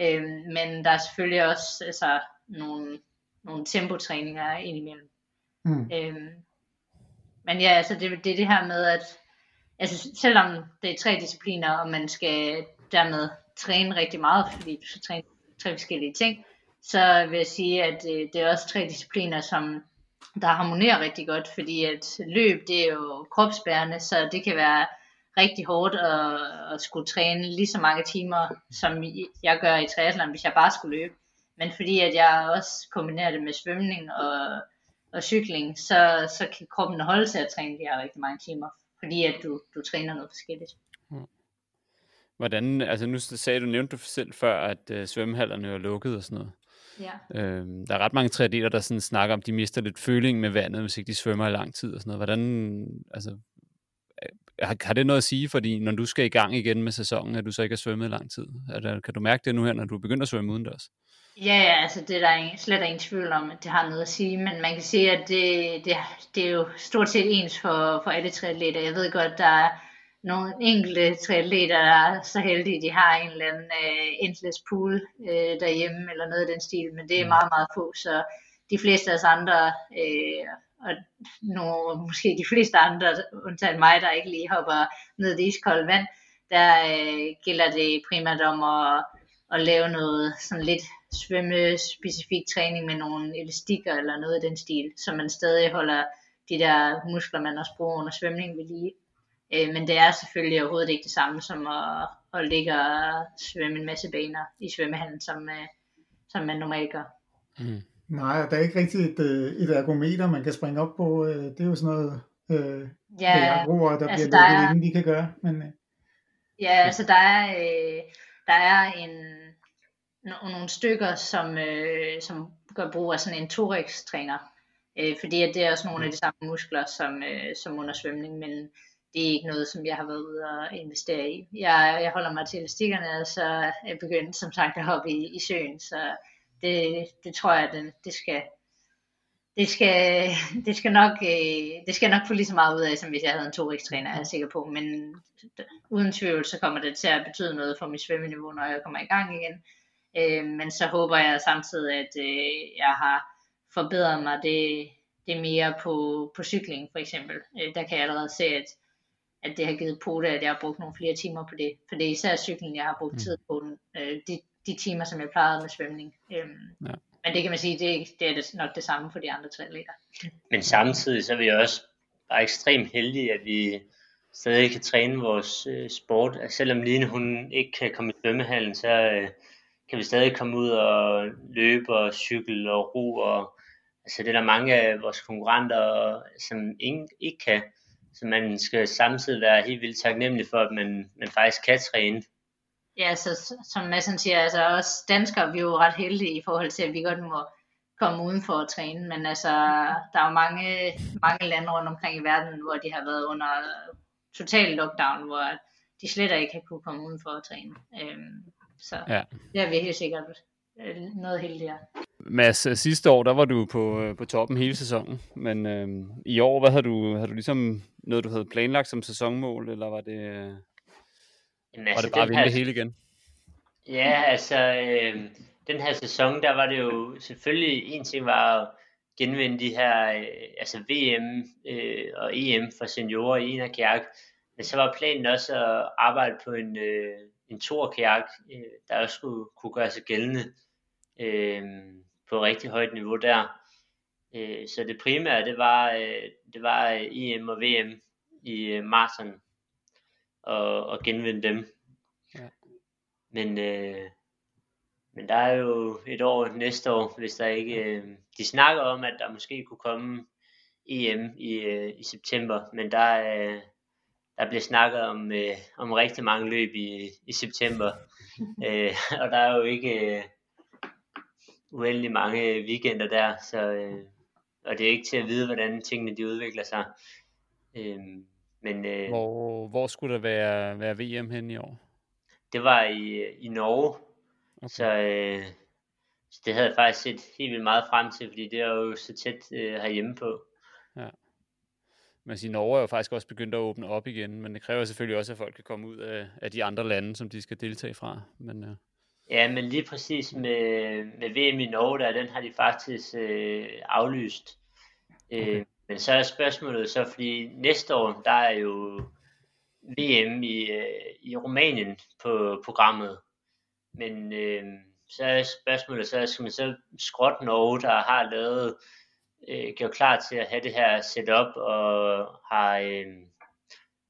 Øh, men der er selvfølgelig også altså, nogle nogle tempotræninger indimellem. Mm. Øhm, men ja, altså det, det er det her med, at altså, selvom det er tre discipliner, og man skal dermed træne rigtig meget, fordi du skal træne tre forskellige ting, så vil jeg sige, at det, det er også tre discipliner, som der harmonerer rigtig godt, fordi at løb, det er jo kropsbærende, så det kan være rigtig hårdt at, at skulle træne lige så mange timer, som jeg gør i triathlon, hvis jeg bare skulle løbe. Men fordi at jeg også kombinerer det med svømning og, og cykling, så, så kan kroppen holde til at træne de her rigtig mange timer, fordi at du, du træner noget forskelligt. Hmm. Hvordan, altså nu sagde du, nævnte du selv før, at øh, svømmehallerne er lukket og sådan noget. Ja. Øhm, der er ret mange triatleter, der sådan snakker om, at de mister lidt føling med vandet, hvis ikke de svømmer i lang tid og sådan noget. Hvordan, altså, har, har det noget at sige, fordi når du skal i gang igen med sæsonen, at du så ikke har svømmet i lang tid? Er det, kan du mærke det nu her, når du begynder at svømme udendørs? Ja, ja, altså det er der ingen, slet ingen tvivl om, at det har noget at sige, men man kan sige, at det, det, det er jo stort set ens for, for alle triatleter. Jeg ved godt, der er nogle enkelte triatleter, der er så heldige, de har en eller anden uh, endless pool uh, derhjemme, eller noget af den stil, men det er mm. meget, meget få, så de fleste af os andre, uh, og nogle, måske de fleste andre, undtagen mig, der ikke lige hopper ned i iskoldt vand, der uh, gælder det primært om at, at lave noget sådan lidt svømmespecifik træning med nogle elastikker eller noget i den stil, så man stadig holder de der muskler, man også bruger under svømning ved lige. Øh, men det er selvfølgelig overhovedet ikke det samme som at, at ligge og svømme en masse baner i svømmehallen, som, øh, som man normalt gør. Mm. Nej, der er ikke rigtig et, øh, et ergometer, man kan springe op på. Øh, det er jo sådan noget, øh, ja, ergoer, der altså bliver der lukket er, inden de kan gøre. Men, øh. Ja, altså der er, øh, der er en, nogle stykker, som, øh, som gør brug af sådan en thorax-træner. Øh, fordi at det er også nogle af de samme muskler som, øh, som under svømning, men det er ikke noget, som jeg har været ude og investere i. Jeg, jeg holder mig til elastikkerne, og så er jeg begyndt som sagt at hoppe i, i søen, så det, det tror jeg, det, det skal det skal, det skal nok, øh, det skal nok få lige så meget ud af, som hvis jeg havde en thorax-træner, er jeg sikker på. Men uden tvivl, så kommer det til at betyde noget for mit svømmeniveau, når jeg kommer i gang igen. Øh, men så håber jeg samtidig, at øh, jeg har forbedret mig det, det mere på, på cykling for eksempel. Der kan jeg allerede se, at, at det har givet på det, at jeg har brugt nogle flere timer på det. For det er især cykling, jeg har brugt mm. tid på. Øh, de, de timer, som jeg plejede med svømning. Øh, ja. Men det kan man sige, det, det er nok det samme for de andre triatleter. Men samtidig så er vi også bare ekstremt heldige, at vi stadig kan træne vores øh, sport. Altså, selvom Line hun ikke kan komme i svømmehallen, så, øh, kan vi stadig komme ud og løbe og cykle og ro. Og, altså det er der mange af vores konkurrenter, som ingen, ikke kan. Så man skal samtidig være helt vildt taknemmelig for, at man, man faktisk kan træne. Ja, så som Madsen siger, altså også danskere, vi er jo ret heldige i forhold til, at vi godt må komme udenfor at træne, men altså, der er jo mange, mange lande rundt omkring i verden, hvor de har været under total lockdown, hvor de slet ikke har kunne komme udenfor at træne. Øhm, så ja. det er vi helt sikkert øh, noget heldigere. Mads, øh, sidste år, der var du på, øh, på toppen hele sæsonen, men øh, i år, hvad havde du, havde du ligesom noget, du havde planlagt som sæsonmål, eller var det, øh, Jamen, altså, var det bare at vinde her... det hele igen? Ja, altså, øh, den her sæson, der var det jo selvfølgelig, en ting var at genvinde de her, øh, altså VM øh, og EM for seniorer i en kærk, men så var planen også at arbejde på en, øh, en torkajak, øh, der også skulle kunne gøre sig gældende. Øh, på rigtig højt niveau der. Øh, så det primære, det var, øh, det var EM og VM i øh, maraton og, og genvinde dem. Ja. Men, øh, men der er jo et år næste år, hvis der ikke... Øh, de snakker om, at der måske kunne komme EM i, øh, i september, men der, øh, der bliver snakket om, øh, om rigtig mange løb i, i september, øh, og der er jo ikke øh, uendelig mange weekender der, så, øh, og det er ikke til at vide, hvordan tingene de udvikler sig. Øh, men, øh, hvor, hvor skulle der være, være VM hen i år? Det var i, i Norge, okay. så, øh, så det havde jeg faktisk set helt vildt meget frem til, fordi det er jo så tæt øh, herhjemme på. Ja. Men sige, Norge er jo faktisk også begyndt at åbne op igen, men det kræver selvfølgelig også, at folk kan komme ud af, af de andre lande, som de skal deltage fra. Men, øh. Ja, men lige præcis med, med VM i Norge, der, den har de faktisk øh, aflyst. Øh, okay. Øh, men så er spørgsmålet så, fordi næste år, der er jo VM i, øh, i Rumænien på programmet. Men øh, så er spørgsmålet så, skal man så skrotte Norge, der har lavet øh, gjort klar til at have det her setup og har, øh,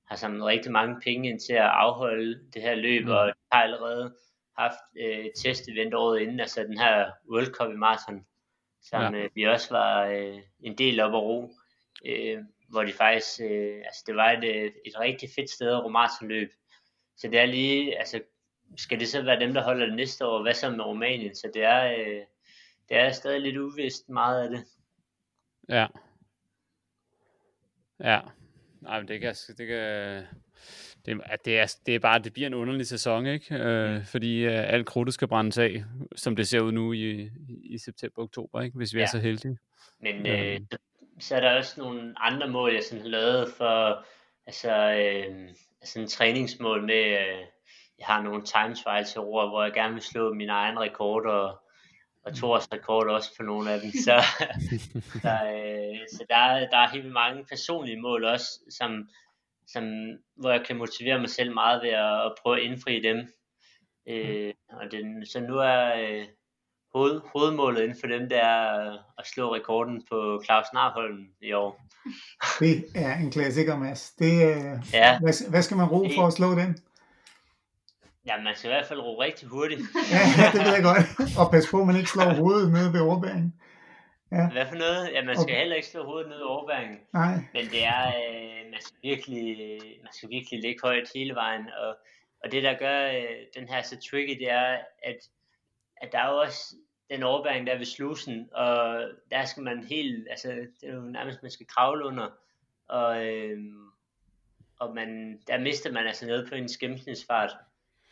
har samlet rigtig mange penge ind til at afholde det her løb, mm. og har allerede haft øh, test-event året inden, altså den her World Cup i maraton, som ja. øh, vi også var øh, en del op at ro, øh, hvor de faktisk, øh, altså det var et, øh, et rigtig fedt sted at ro maratonløb. Så det er lige, altså skal det så være dem, der holder det næste år, hvad så med Rumænien? Så det er, øh, det er stadig lidt uvist meget af det. Ja. Ja. Nej, men det kan, det kan, det, at det, er, det er bare, det bliver en underlig sæson, ikke? Øh, mm. fordi uh, alt krudtet skal brændes af, som det ser ud nu i, i september-oktober, ikke? Hvis vi ja. er så heldige. Men øh, så, så er der også nogle andre mål, jeg sådan har lavet for, altså, øh, altså en træningsmål med, øh, jeg har nogle time trials til ord, hvor jeg gerne vil slå min egen rekord, og, og Thors rekord også for nogle af dem. Så, så, øh, så der, der er helt mange personlige mål også, som, som, hvor jeg kan motivere mig selv meget ved at, at prøve at indfri dem. Øh, og den, så nu er øh, hoved, hovedmålet inden for dem, det er at slå rekorden på Claus Narholm i år. Det er en klassiker, Mads. Det, øh, ja. hvad, hvad skal man ro for at slå den? Ja, man skal i hvert fald ro rigtig hurtigt. ja, det ved jeg godt. Og pas på, at man ikke slår hovedet nede ved overbæringen. Ja. Hvad for noget? Ja, man skal okay. heller ikke slå hovedet ned i overbæringen. Nej. Men det er, øh, man, skal virkelig, man skal virkelig ligge højt hele vejen. Og, og det, der gør øh, den her så tricky, det er, at, at der er jo også den overbæring der ved slusen, og der skal man helt, altså det er jo nærmest, man skal kravle under, og, øh, og man, der mister man altså noget på en gennemsnitsfart,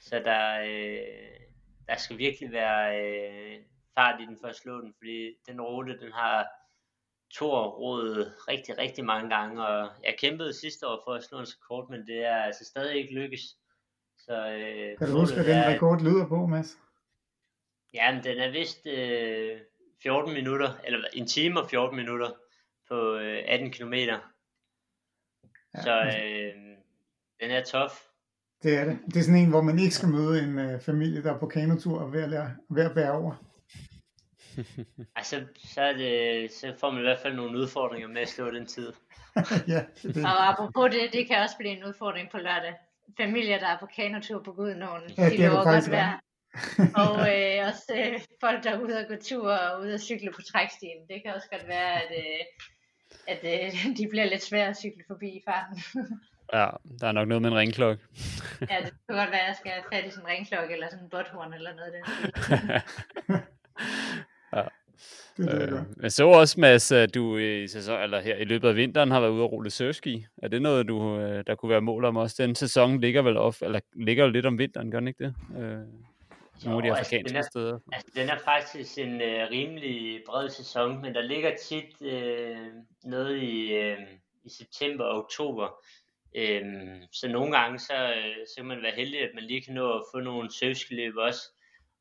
så der, øh, der skal virkelig være øh, fart i den for at slå den, fordi den rute, den har Thor rådet rigtig, rigtig mange gange, og jeg kæmpede sidste år for at slå en rekord, men det er altså stadig ikke lykkes. Så, øh, kan du huske, hvad den rekord lyder på, Mads? Ja, men den er vist øh, 14 minutter, eller en time og 14 minutter på øh, 18 km. Ja, så øh, den er tof. Det er det. Det er sådan en, hvor man ikke skal møde en øh, familie, der er på kanotur og ved at, lære, ved at bære over. Altså, så, er det, så får man i hvert fald nogle udfordringer med at slå den tid. ja, det. Og apropos det, det kan også blive en udfordring på lørdag. Familier, der er på kanotur på Gudnåen, ja, de lover godt være og øh, også øh, folk, der er ude og gå tur og ude og cykle på trækstien. Det kan også godt være, at, øh, at øh, de bliver lidt svære at cykle forbi i farten. ja, der er nok noget med en ringklokke. ja, det kan godt være, at jeg skal have fat i sådan en ringklokke eller sådan en botthorn eller noget af det. ja. Det øh, jeg så også, Mads, at du i, sæson, eller her i løbet af vinteren har været ude og rulle surfski. Er det noget, du, øh, der kunne være mål om også? Den sæson ligger vel off, eller ligger jo lidt om vinteren, gør den ikke det? Øh nogle af de afrikanske altså, den er, steder. Altså, den er faktisk en øh, rimelig bred sæson, men der ligger tit øh, noget i, øh, i september og oktober. Øhm, så nogle gange, så, øh, så kan man være heldig, at man lige kan nå at få nogle surfskiløb også.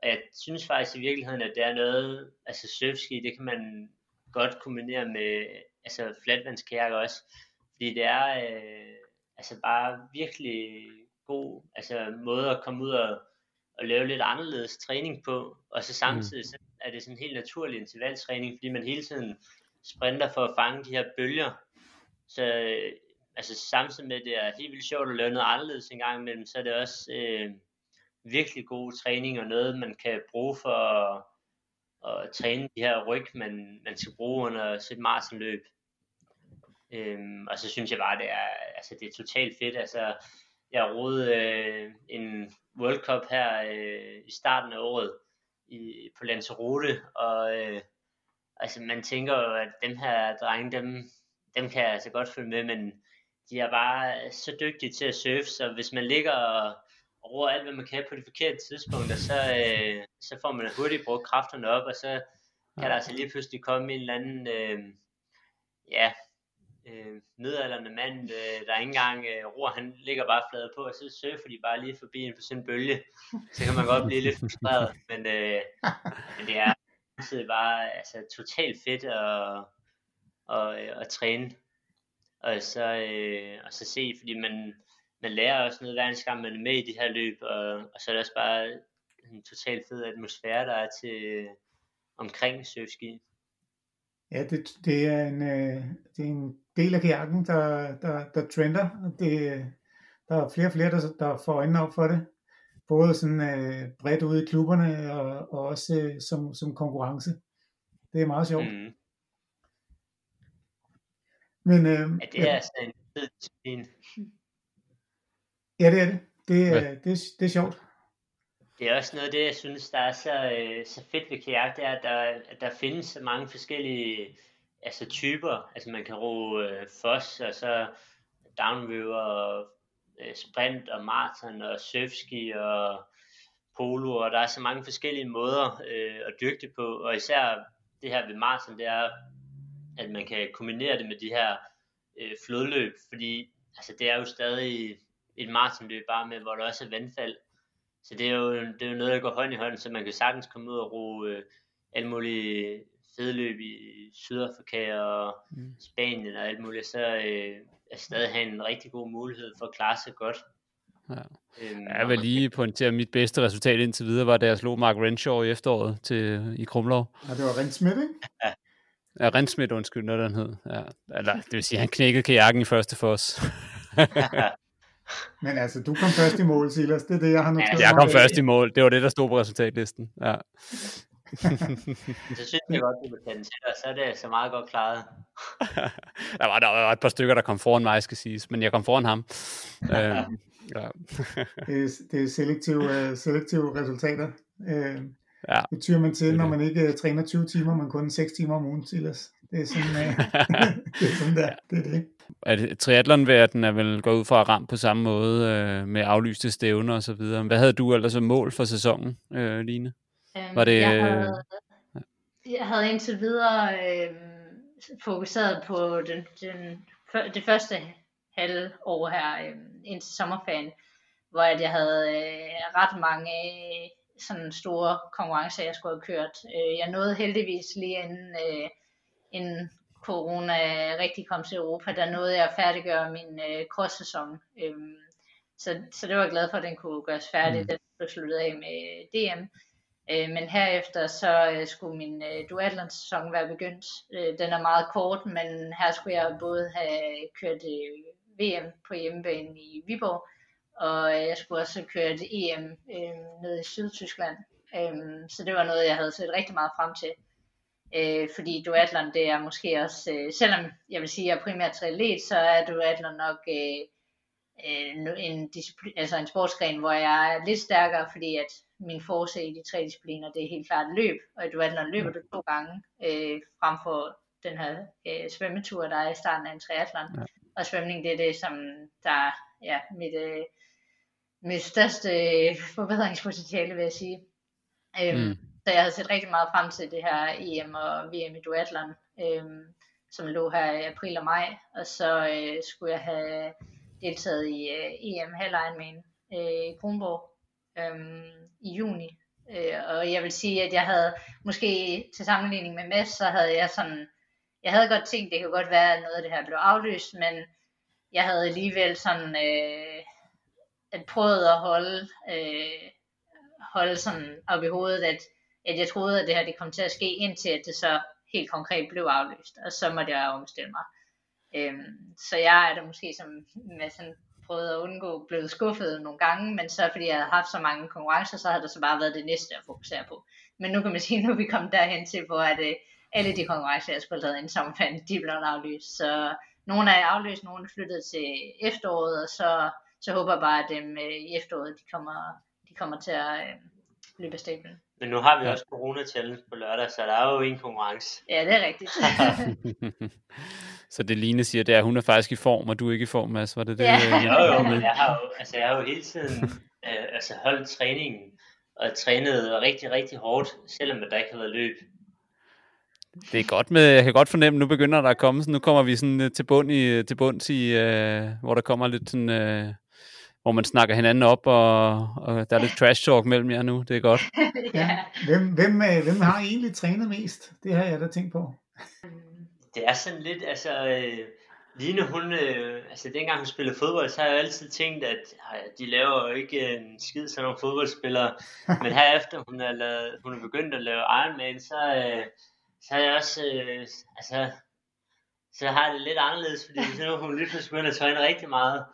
Og jeg synes faktisk i virkeligheden, at det er noget, altså surfski, det kan man godt kombinere med altså flatvandskajak også. Fordi det er øh, altså bare virkelig god altså måde at komme ud og at lave lidt anderledes træning på, og så samtidig så er det sådan en helt naturlig intervaltræning, fordi man hele tiden sprinter for at fange de her bølger. Så altså samtidig med, at det er helt vildt sjovt at lave noget anderledes en gang imellem, så er det også øh, virkelig god træning og noget, man kan bruge for at, at træne de her ryg, man, man skal bruge under sit maratonløb. Øhm, og så synes jeg bare, det er, altså, det er totalt fedt. Altså, jeg rodede øh, en World Cup her øh, i starten af året i, på Lanzarote, og øh, altså man tænker jo, at dem her drenge, dem, dem kan jeg altså godt følge med, men de er bare så dygtige til at surfe, så hvis man ligger og, og roer alt, hvad man kan på de forkerte tidspunkter, så, øh, så får man hurtigt brugt kræfterne op, og så kan der altså lige pludselig komme en eller anden, øh, ja, øh, midalderne mand, øh, der ikke engang øh, ror, han ligger bare flad på, og så surfer de bare lige forbi en på sådan en bølge. Så kan man godt blive lidt frustreret, men, øh, men det er altid bare altså, totalt fedt at, at, at, at træne. Og så, øh, og så se, fordi man, man lærer også noget hver eneste gang, man er med i de her løb, og, og så er det også bare en totalt fed atmosfære, der er til omkring surfski. Ja, det, det, er en, øh, det er en del af kajakken, der, der, der trender. Det, der er flere og flere, der, der får øjnene op for det. Både sådan øh, bredt ude i klubberne, og, og også øh, som, som konkurrence. Det er meget sjovt. Mm. Men, øh, ja, det er altså en fed disciplin. Ja, det er det. Det, ja. det, det er sjovt. Det er også noget af det, jeg synes, der er så, øh, så fedt ved kajak, det er, at der, at der findes så mange forskellige altså typer. Altså man kan ro øh, fos, og så downriver, øh, sprint og maraton og surfski og polo, og der er så mange forskellige måder øh, at dyrke det på, og især det her ved maraton, det er, at man kan kombinere det med de her øh, flodløb, fordi altså, det er jo stadig et maratonløb bare med, hvor der også er vandfald, så det er jo, det er jo noget, der går hånd i hånd, så man kan sagtens komme ud og ro øh, alle mulige fedløb i Sydafrika og mm. Spanien og alt muligt, så øh, er stadig have en rigtig god mulighed for at klare sig godt. Ja. Øhm, jeg vil lige pointere, at mit bedste resultat indtil videre var, da jeg slog Mark Renshaw i efteråret til, i Krumlov. Ja, det var Rensmith, ikke? Ja. Ja, Rensmith, undskyld, noget den hed. Ja. Eller, det vil sige, han knækkede kajakken i første for os. Men altså, du kom først i mål, Silas. Det er det, jeg har noteret ja, Jeg kom først i mål. Det var det, der stod på resultatlisten. Ja. så synes jeg godt, du vil tage til dig, så er det så meget godt klaret. der, var, der var et par stykker, der kom foran mig, skal siges, men jeg kom foran ham. øh, ja. det, er, det er selektive, uh, selektive resultater. Uh, ja. Det tyrer man til, når man ikke uh, træner 20 timer, men kun 6 timer om ugen, Silas. Det er sådan, uh, det er sådan der. Det er det. At triathlonverdenen er vel gået ud fra at ramme på samme måde uh, med aflyste stævner og så videre. Hvad havde du ellers som mål for sæsonen, uh, Line? Um, var det, jeg, havde, jeg havde indtil videre øh, fokuseret på den, den, det første halve år her øh, indtil sommerferien, hvor at jeg havde øh, ret mange øh, sådan store konkurrencer, jeg skulle have kørt. Øh, jeg nåede heldigvis lige inden, øh, inden corona rigtig kom til Europa, der nåede jeg at færdiggøre min øh, cross-sæson. Øh, så, så det var jeg glad for, at den kunne gøres færdig. Mm. Den blev sluttet af med DM. Øh, men herefter så øh, skulle min øh, duatlon-sæson være begyndt. Øh, den er meget kort, men her skulle jeg både have kørt øh, VM på hjemmebane i Viborg, og øh, jeg skulle også have kørt EM øh, nede i Sydtyskland. Øh, så det var noget, jeg havde set rigtig meget frem til. Øh, fordi duatlon, det er måske også, øh, selvom jeg vil sige, at jeg er primært triatlet, så er duatlon nok øh, øh, en, disciplin, altså en sportsgren, hvor jeg er lidt stærkere, fordi at min force i de tre discipliner, det er helt klart løb, og i duatlon løber du to gange, øh, frem for den her øh, svømmetur, der er i starten af en triathlon. Ja. Og svømning, det er det, som der ja, mit, øh, mit største øh, forbedringspotentiale, vil jeg sige. Øhm, mm. Så jeg havde set rigtig meget frem til det her EM og VM i duatlon, øhm, som lå her i april og maj, og så øh, skulle jeg have deltaget i øh, EM Halv Ironman øh, i Kronborg øh, i juni. Øh, og jeg vil sige, at jeg havde måske til sammenligning med Mads, så havde jeg sådan, jeg havde godt tænkt, det kunne godt være, at noget af det her blev aflyst, men jeg havde alligevel sådan øh, at prøvet at holde, øh, holde sådan op i hovedet, at, at jeg troede, at det her det kom til at ske, indtil at det så helt konkret blev aflyst, og så måtte jeg omstille mig. Øhm, så jeg er da måske som med sådan prøvet at undgå blevet skuffet nogle gange, men så fordi jeg havde haft så mange konkurrencer, så havde det så bare været det næste at fokusere på. Men nu kan man sige, nu er vi kommet derhen til, hvor at, øh, alle de konkurrencer, jeg skulle have lavet inden sommerferien, de blev aflyst. Så nogle er aflyst, nogle er flyttet til efteråret, og så, så håber jeg bare, at dem øh, i efteråret, de kommer, de kommer til at øh, løbe af stablen. Men nu har vi også Corona Challenge på lørdag, så der er jo en konkurrence. Ja, det er rigtigt. så det Line siger, det er, at hun er faktisk i form, og du er ikke i form, Mads. Var det det? Ja. jo, jo, men jeg har jo, altså, jeg har jo hele tiden øh, altså, holdt træningen, og trænet rigtig, rigtig hårdt, selvom der ikke har været løb. Det er godt med, jeg kan godt fornemme, nu begynder der at komme, så nu kommer vi sådan øh, til bund i, til bunds i, øh, hvor der kommer lidt sådan, øh, hvor man snakker hinanden op, og, og der er lidt trash talk mellem jer nu. Det er godt. ja. hvem, hvem, øh, hvem har egentlig trænet mest? Det har jeg da tænkt på. Det er sådan lidt, altså... Øh, Line, hun, øh, altså dengang hun spillede fodbold, så har jeg altid tænkt, at øh, de laver jo ikke en skid sådan nogle fodboldspillere. Men herefter hun er, lavet, hun er begyndt at lave Ironman, så, øh, så har jeg også, øh, altså, så har jeg det lidt anderledes, fordi så nu hun lige pludselig begyndt at træne rigtig meget.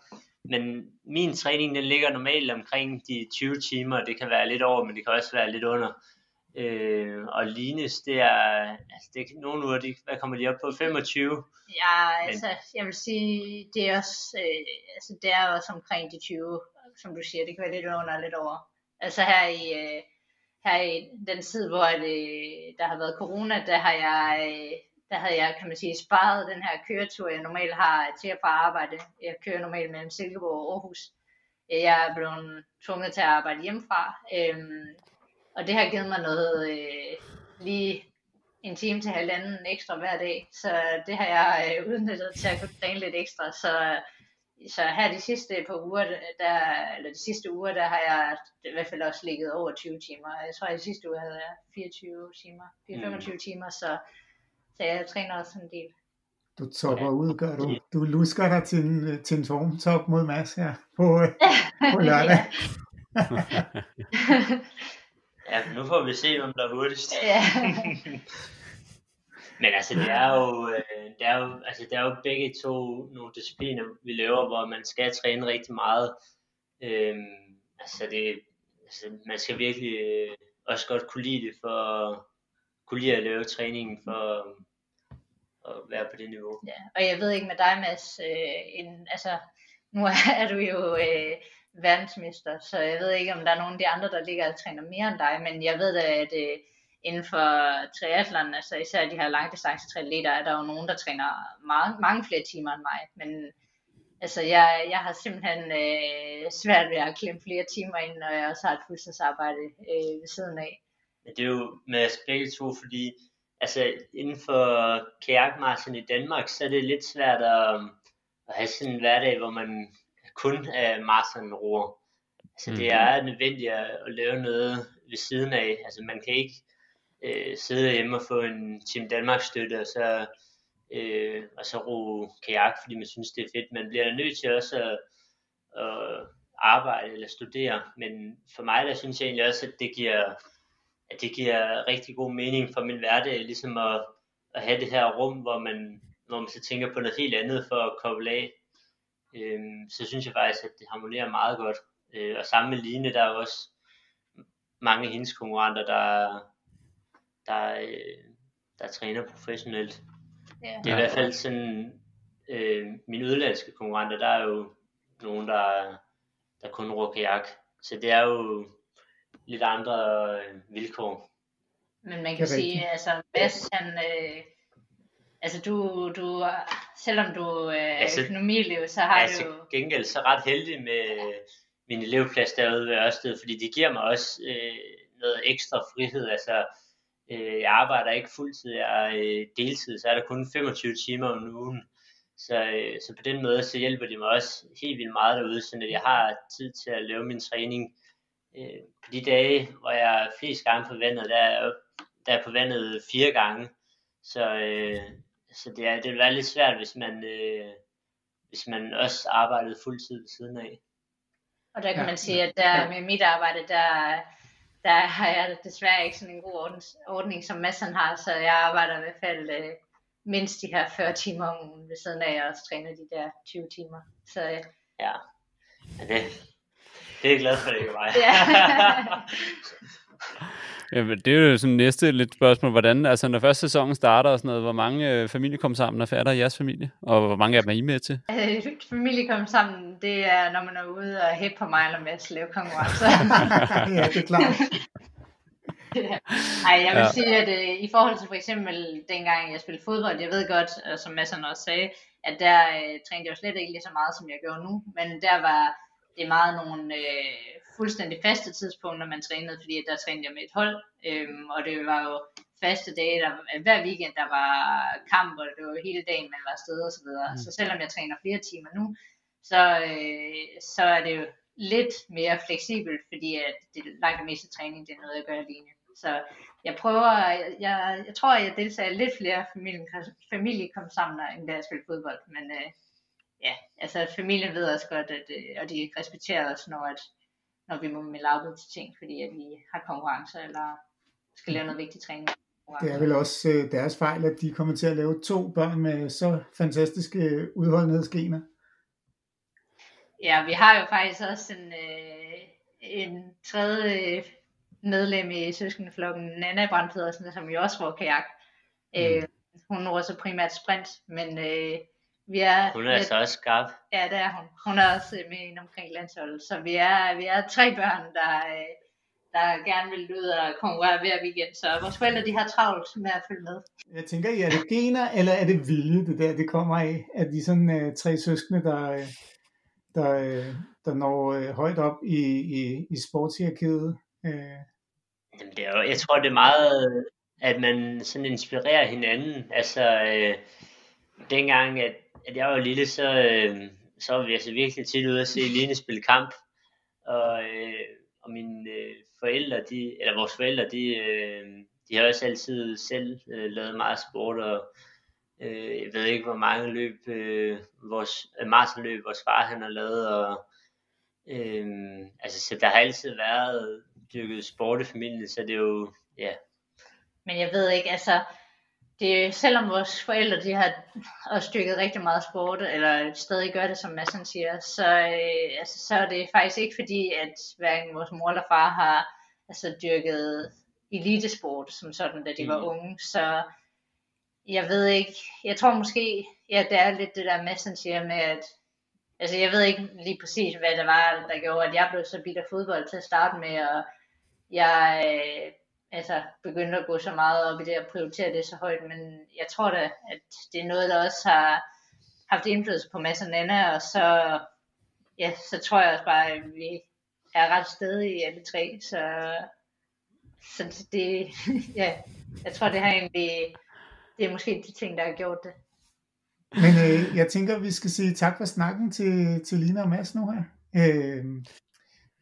Men min træning den ligger normalt omkring de 20 timer. Det kan være lidt over, men det kan også være lidt under. Øh, og Lines, det er, altså det er nogle uger, de, hvad kommer de op på? 25? Ja, altså, jeg vil sige, det er også, øh, altså, det er også omkring de 20, som du siger, det kan være lidt under og lidt over. Altså her i, øh, her i den tid, hvor det, der har været corona, der har jeg, øh, der havde jeg, kan man sige, sparet den her køretur, jeg normalt har til at fra arbejde. Jeg kører normalt mellem Silkeborg og Aarhus. Jeg er blevet tvunget til at arbejde hjemmefra. Øhm, og det har givet mig noget øh, lige en time til halvanden ekstra hver dag. Så det har jeg øh, udnyttet til at kunne træne lidt ekstra. Så, så her de sidste par uger, der, eller de sidste uger, der har jeg i hvert fald også ligget over 20 timer. Jeg tror, at i sidste uge havde jeg 24 timer, 24 mm. timer, så, så jeg træner også en del. Du topper ud, gør du. Du lusker dig til en, til en formtop mod Mads her på, på lørdag. ja, nu får vi se, om der er hurtigst. Ja. Men altså, det er jo, øh, det er jo, altså, det er jo begge to nogle discipliner, vi laver, hvor man skal træne rigtig meget. Øhm, altså, det, altså, man skal virkelig øh, også godt kunne lide det, for kunne lide at lave træningen for at være på det niveau. Ja, og jeg ved ikke med dig, Mads, øh, en, altså, nu er du jo øh, verdensmester, så jeg ved ikke, om der er nogen af de andre, der ligger og træner mere end dig, men jeg ved da, at øh, inden for triathlon, altså især de her langdistancetriatleter, er der jo nogen, der træner mange, mange flere timer end mig, men altså jeg, jeg har simpelthen øh, svært ved at klemme flere timer ind, når jeg også har et fuldtidsarbejde øh, ved siden af. Men det er jo med begge to, fordi altså inden for kajakmarsen i Danmark, så er det lidt svært at, at have sådan en hverdag, hvor man kun er maratonroer. Altså det mhm. er nødvendigt at, at lave noget ved siden af. Altså man kan ikke øh, sidde hjemme og få en Team Danmark støtte, og så, øh, og så ro kajak, fordi man synes, det er fedt. Man bliver nødt til også at, at arbejde eller studere, men for mig, der synes jeg egentlig også, at det giver, at det giver rigtig god mening for min hverdag, ligesom at, at have det her rum, hvor man, hvor man så tænker på noget helt andet for at koble af. Øhm, så synes jeg faktisk, at det harmonerer meget godt. Øh, og sammen med Line, der er også mange af hendes konkurrenter, der, der, øh, der træner professionelt. Yeah. Det er i hvert fald sådan, øh, mine udlandske konkurrenter, der er jo nogen, der, der kun ror kajak. Så det er jo lidt andre øh, vilkår. Men man kan sige, altså Mads, han, øh, altså du, du, selvom du er øh, altså, økonomielev, så har altså, du jo... gengæld så ret heldig med min elevplads derude ved Ørsted, fordi det giver mig også øh, noget ekstra frihed. Altså, øh, jeg arbejder ikke fuldtid, jeg er øh, deltid, så er der kun 25 timer om ugen. Så, øh, så på den måde, så hjælper det mig også helt vildt meget derude, så jeg har tid til at lave min træning. Øh, på de dage, hvor jeg er flest gange på vandet, der er, der er på vandet fire gange. Så, øh, så det, er, det vil være lidt svært, hvis man, øh, hvis man også arbejdede fuldtid ved siden af. Og der kan ja. man sige, at der med mit arbejde, der, der har jeg desværre ikke sådan en god ordning, som Madsen har, så jeg arbejder i hvert fald øh, mindst de her 40 timer om ugen ved siden af, og også træner de der 20 timer. Så, øh. Ja, ja det, det er jeg glad for, det ikke mig. Ja, det er jo sådan næste lidt spørgsmål. Hvordan, altså når første sæsonen starter og sådan noget, hvor mange øh, familier kommer sammen og færder i jeres familie? Og hvor mange af dem er I med til? Øh, familie kommer sammen, det er, når man er ude og hæppe på mig eller med at lave konkurrencer. ja, det er klart. Nej, jeg vil ja. sige, at øh, i forhold til for eksempel dengang jeg spillede fodbold, jeg ved godt, øh, som Madsen også sagde, at der øh, trænede jeg jo slet ikke lige så meget, som jeg gør nu, men der var det meget nogle øh, fuldstændig faste tidspunkter, man trænede, fordi der trænede jeg med et hold, øhm, og det var jo faste dage, der, hver weekend der var kamp, og det var hele dagen, man var afsted og så videre. Mm. Så selvom jeg træner flere timer nu, så, øh, så er det jo lidt mere fleksibelt, fordi at det langt meste træning, det er noget, jeg gør alene. Så jeg prøver, jeg, jeg tror, jeg deltager lidt flere familie, familie kom sammen, end da jeg spillede fodbold, men øh, ja, altså familien ved også godt, at, øh, og de respekterer os, når, at, når vi må melde afbud til ting, fordi at vi har konkurrencer, eller skal lave noget vigtig træning. Det er vel også øh, deres fejl, at de kommer til at lave to børn med så fantastiske udholdenhedsgener. Ja, vi har jo faktisk også en, øh, en tredje medlem i søskendeflokken, Nana Brandt Pedersen, som jo også får kajak. Mm. Øh, hun ror så primært sprint, men øh, vi er, hun er altså også skarp. Ja, det er hun. Hun er også med ind omkring landsholdet. Så vi er, vi er tre børn, der, øh, der gerne vil ud og konkurrere hver weekend. Så vores forældre, de har travlt med at følge med. Jeg tænker, er det gener, eller er det vilje, det der, det kommer af? At de sådan øh, tre søskende, der, øh, der, øh, der når øh, højt op i, i, i sportshierarkiet? Øh. Jamen, det er jo, jeg tror, det er meget, at man sådan inspirerer hinanden. Altså, øh, dengang, at, at jeg var lille, så, øh, så var vi altså virkelig tit ude at se Line spille kamp. Og, øh, og mine øh, forældre, de, eller vores forældre, de, øh, de har også altid selv øh, lavet meget sport, og øh, jeg ved ikke, hvor mange løb, øh, vores øh, maratonløb, vores far han har lavet, og øh, altså, så der har altid været dyrket sport i familien, så det er jo, ja. Men jeg ved ikke, altså, det, selvom vores forældre de har også dyrket rigtig meget sport, eller stadig gør det, som Madsen siger, så, øh, altså, så er det faktisk ikke fordi, at hverken vores mor eller far har altså, dyrket elitesport som sådan, da de mm. var unge. Så jeg ved ikke, jeg tror måske, ja, det er lidt det der Madsen siger med, at altså jeg ved ikke lige præcis, hvad det var, der gjorde, at jeg blev så bitter fodbold til at starte med, og jeg øh, altså, begyndte at gå så meget op i det og prioritere det så højt, men jeg tror da, at det er noget, der også har haft indflydelse på og Nana, og så, ja, så tror jeg også bare, at vi er ret stedige alle tre, så, så det, ja, jeg tror, det har egentlig, det er måske de ting, der har gjort det. Men øh, jeg tænker, vi skal sige tak for snakken til, til Lina og Mads nu her. Øh,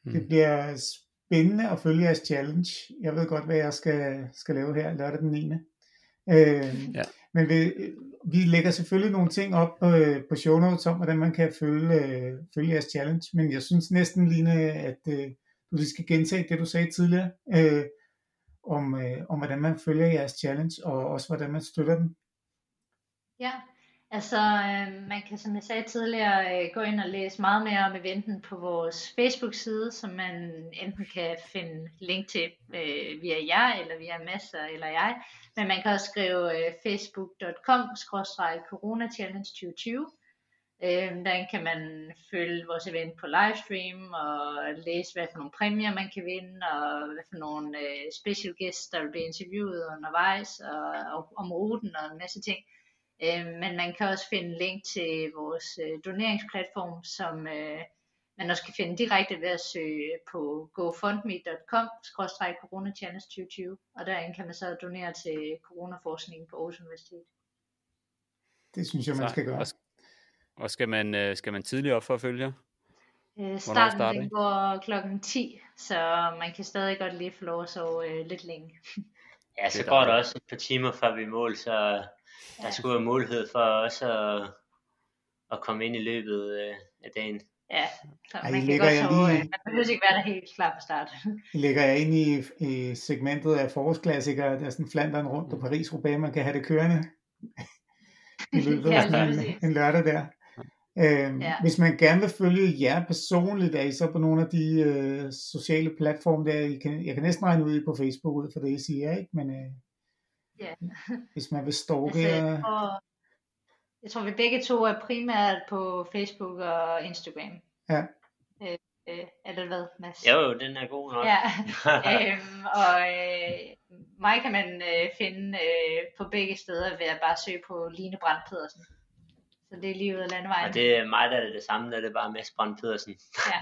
det mm. bliver spændende at følge jeres challenge. Jeg ved godt, hvad jeg skal, skal lave her lørdag den 9. Øh, ja. Men vi, vi lægger selvfølgelig nogle ting op på, på show notes om, hvordan man kan følge, øh, følge jeres challenge. Men jeg synes næsten, Line, at øh, du lige skal gentage det, du sagde tidligere, øh, om, øh, om hvordan man følger jeres challenge, og også hvordan man støtter den. Ja, Altså, øh, man kan, som jeg sagde tidligere, øh, gå ind og læse meget mere om eventen på vores Facebook-side, som man enten kan finde link til øh, via jer, eller via Masser eller jeg. Men man kan også skrive øh, facebook.com-corona-challenge 2020. Øh, der kan man følge vores event på livestream og læse, hvad for nogle præmier man kan vinde, og hvad for nogle øh, special guests, der vil blive interviewet undervejs, og, og om ruten og en masse ting. Øh, men man kan også finde link til vores øh, doneringsplatform, som øh, man også kan finde direkte ved at søge på gofundme.com corona 2020 og derinde kan man så donere til coronaforskningen på Aarhus Universitet. Det synes jeg, man skal gøre. Og skal man, øh, skal man tidligere op for at følge? Øh, starten den går klokken 10, så man kan stadig godt lige få lov at sove øh, lidt længe. Ja, så går der også et par timer før vi mål, så der skulle være mulighed for også at, at komme ind i løbet øh, af dagen. Ja, så Ej, man kan godt sove, lige... man behøver ikke være der helt klar på start. Lægger jeg ind i, i segmentet af forårsklassikere, der er sådan Flandern rundt på Paris Roubaix, man kan have det kørende i løbet af ja, en, en lørdag der. Øhm, ja. Hvis man gerne vil følge jer personligt, er I så på nogle af de øh, sociale platforme der, I kan, jeg kan næsten regne ud på Facebook ud for det, I siger, ikke? Men øh, Ja. Hvis man vil stalke... Altså, jeg, tror, jeg tror, vi begge to er primært på Facebook og Instagram. Ja. Øh, øh, eller hvad, Mads? Jo, den er god nok. Ja. øhm, og øh, mig kan man øh, finde øh, på begge steder ved at bare søge på Line Brandt Pedersen. Så det er lige ud af landevejen. Og det er mig, der er det samme, der er det bare Mads Brandt Pedersen. Ja.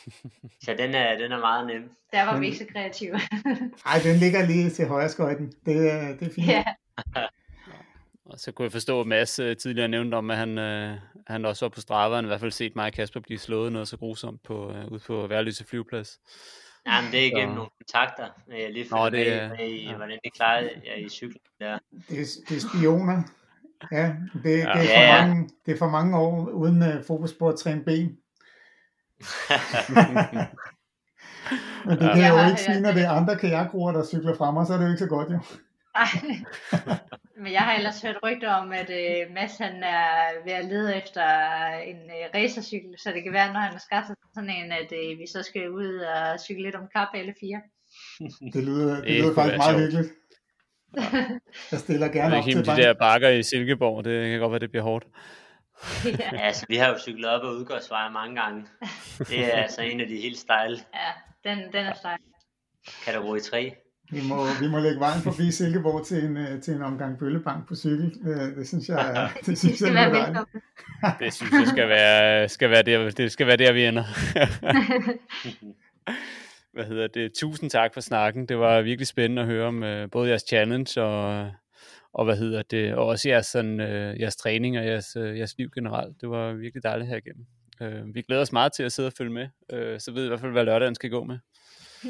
Så den er, den er meget nem. Der var vi ikke så kreative. Nej, den ligger lige til højre skøjten. Det, er, det er fint. Ja. Og så kunne jeg forstå, at Mads uh, tidligere nævnte om, at han, uh, han også var på Strava, i hvert fald set mig og Kasper blive slået noget så grusomt på, uh, ude på Værløse flyveplads. men det er igennem så... nogle kontakter. Jeg lige Nå, det, med, med i, ja. hvordan det klarede jeg i cyklen der. Det er, det er spioner. Ja, det, det, er ja. for mange, det er for mange år uden uh, fokus på at træne ben. Men det kan ja, jo ikke sige, når det er andre kajakroer, der cykler frem, og så er det jo ikke så godt jo. Nej, men jeg har ellers hørt rygter om, at uh, Mads han er ved at lede efter en uh, racercykel, så det kan være, når han har skaffet sådan en, at uh, vi så skal ud og cykle lidt om kap alle fire. Det lyder, det lyder faktisk meget hyggeligt. Jeg stiller gerne op til de der bakker i Silkeborg, det kan godt være, det bliver hårdt. ja, altså vi har jo cyklet op ad udgårdsveje mange gange. Det er altså en af de helt stejle. Ja, den, den er stejl. kategori 3. Vi må, vi må lægge vejen forbi Silkeborg til en, øh, til en omgang bøllebank på cykel. Øh, det synes jeg, det synes skal jeg, være er velkommen. Det synes jeg skal være, skal være der, det skal være der, vi ender. Hvad hedder det? Tusind tak for snakken. Det var virkelig spændende at høre om uh, både jeres challenge og, og hvad hedder det, og også jeres, sådan, uh, jeres træning og jeres, uh, jeres liv generelt. Det var virkelig dejligt her igennem. Uh, vi glæder os meget til at sidde og følge med, uh, så ved vi i hvert fald, hvad lørdagen skal gå med.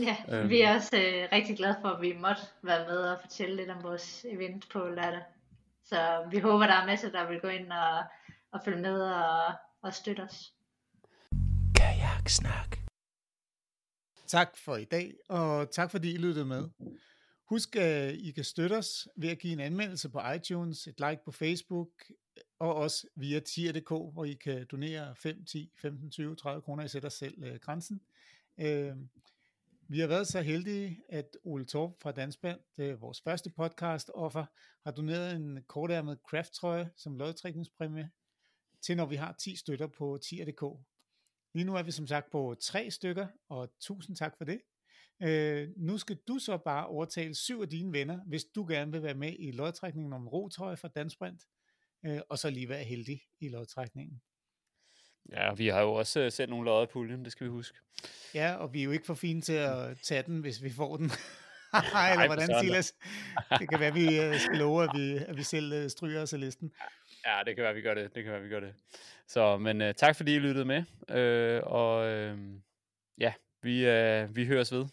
Ja, Øhm. vi er også øh, rigtig glade for, at vi måtte være med og fortælle lidt om vores event på lørdag. Så vi håber, der er masser, der vil gå ind og, og følge med og, og støtte os. Kajaksnak. Tak for i dag, og tak fordi I lyttede med. Husk, at I kan støtte os ved at give en anmeldelse på iTunes, et like på Facebook, og også via tier.dk, hvor I kan donere 5, 10, 15, 20, 30 kroner. I sætter selv øh, grænsen. Øh, vi har været så heldige, at Ole Torp fra Dansband, det er vores første podcast offer, har doneret en kortærmet craft-trøje som lodtrækningspræmie til, når vi har 10 støtter på tier.dk. Lige nu er vi som sagt på tre stykker, og tusind tak for det. Øh, nu skal du så bare overtale syv af dine venner, hvis du gerne vil være med i lodtrækningen om rotrøje fra Dansprint, øh, og så lige være heldig i lodtrækningen. Ja, vi har jo også uh, sendt nogle lodder i puljen, det skal vi huske. Ja, og vi er jo ikke for fine til at tage den, hvis vi får den. Eller hvordan. Silas? Det kan være, at vi øh, skal love, at vi, at vi selv øh, stryger os af listen. Ja, det kan være, vi gør det. Det kan være, vi gør det. Så, men uh, tak fordi I lyttede med, uh, og uh, ja, vi, uh, vi høres ved.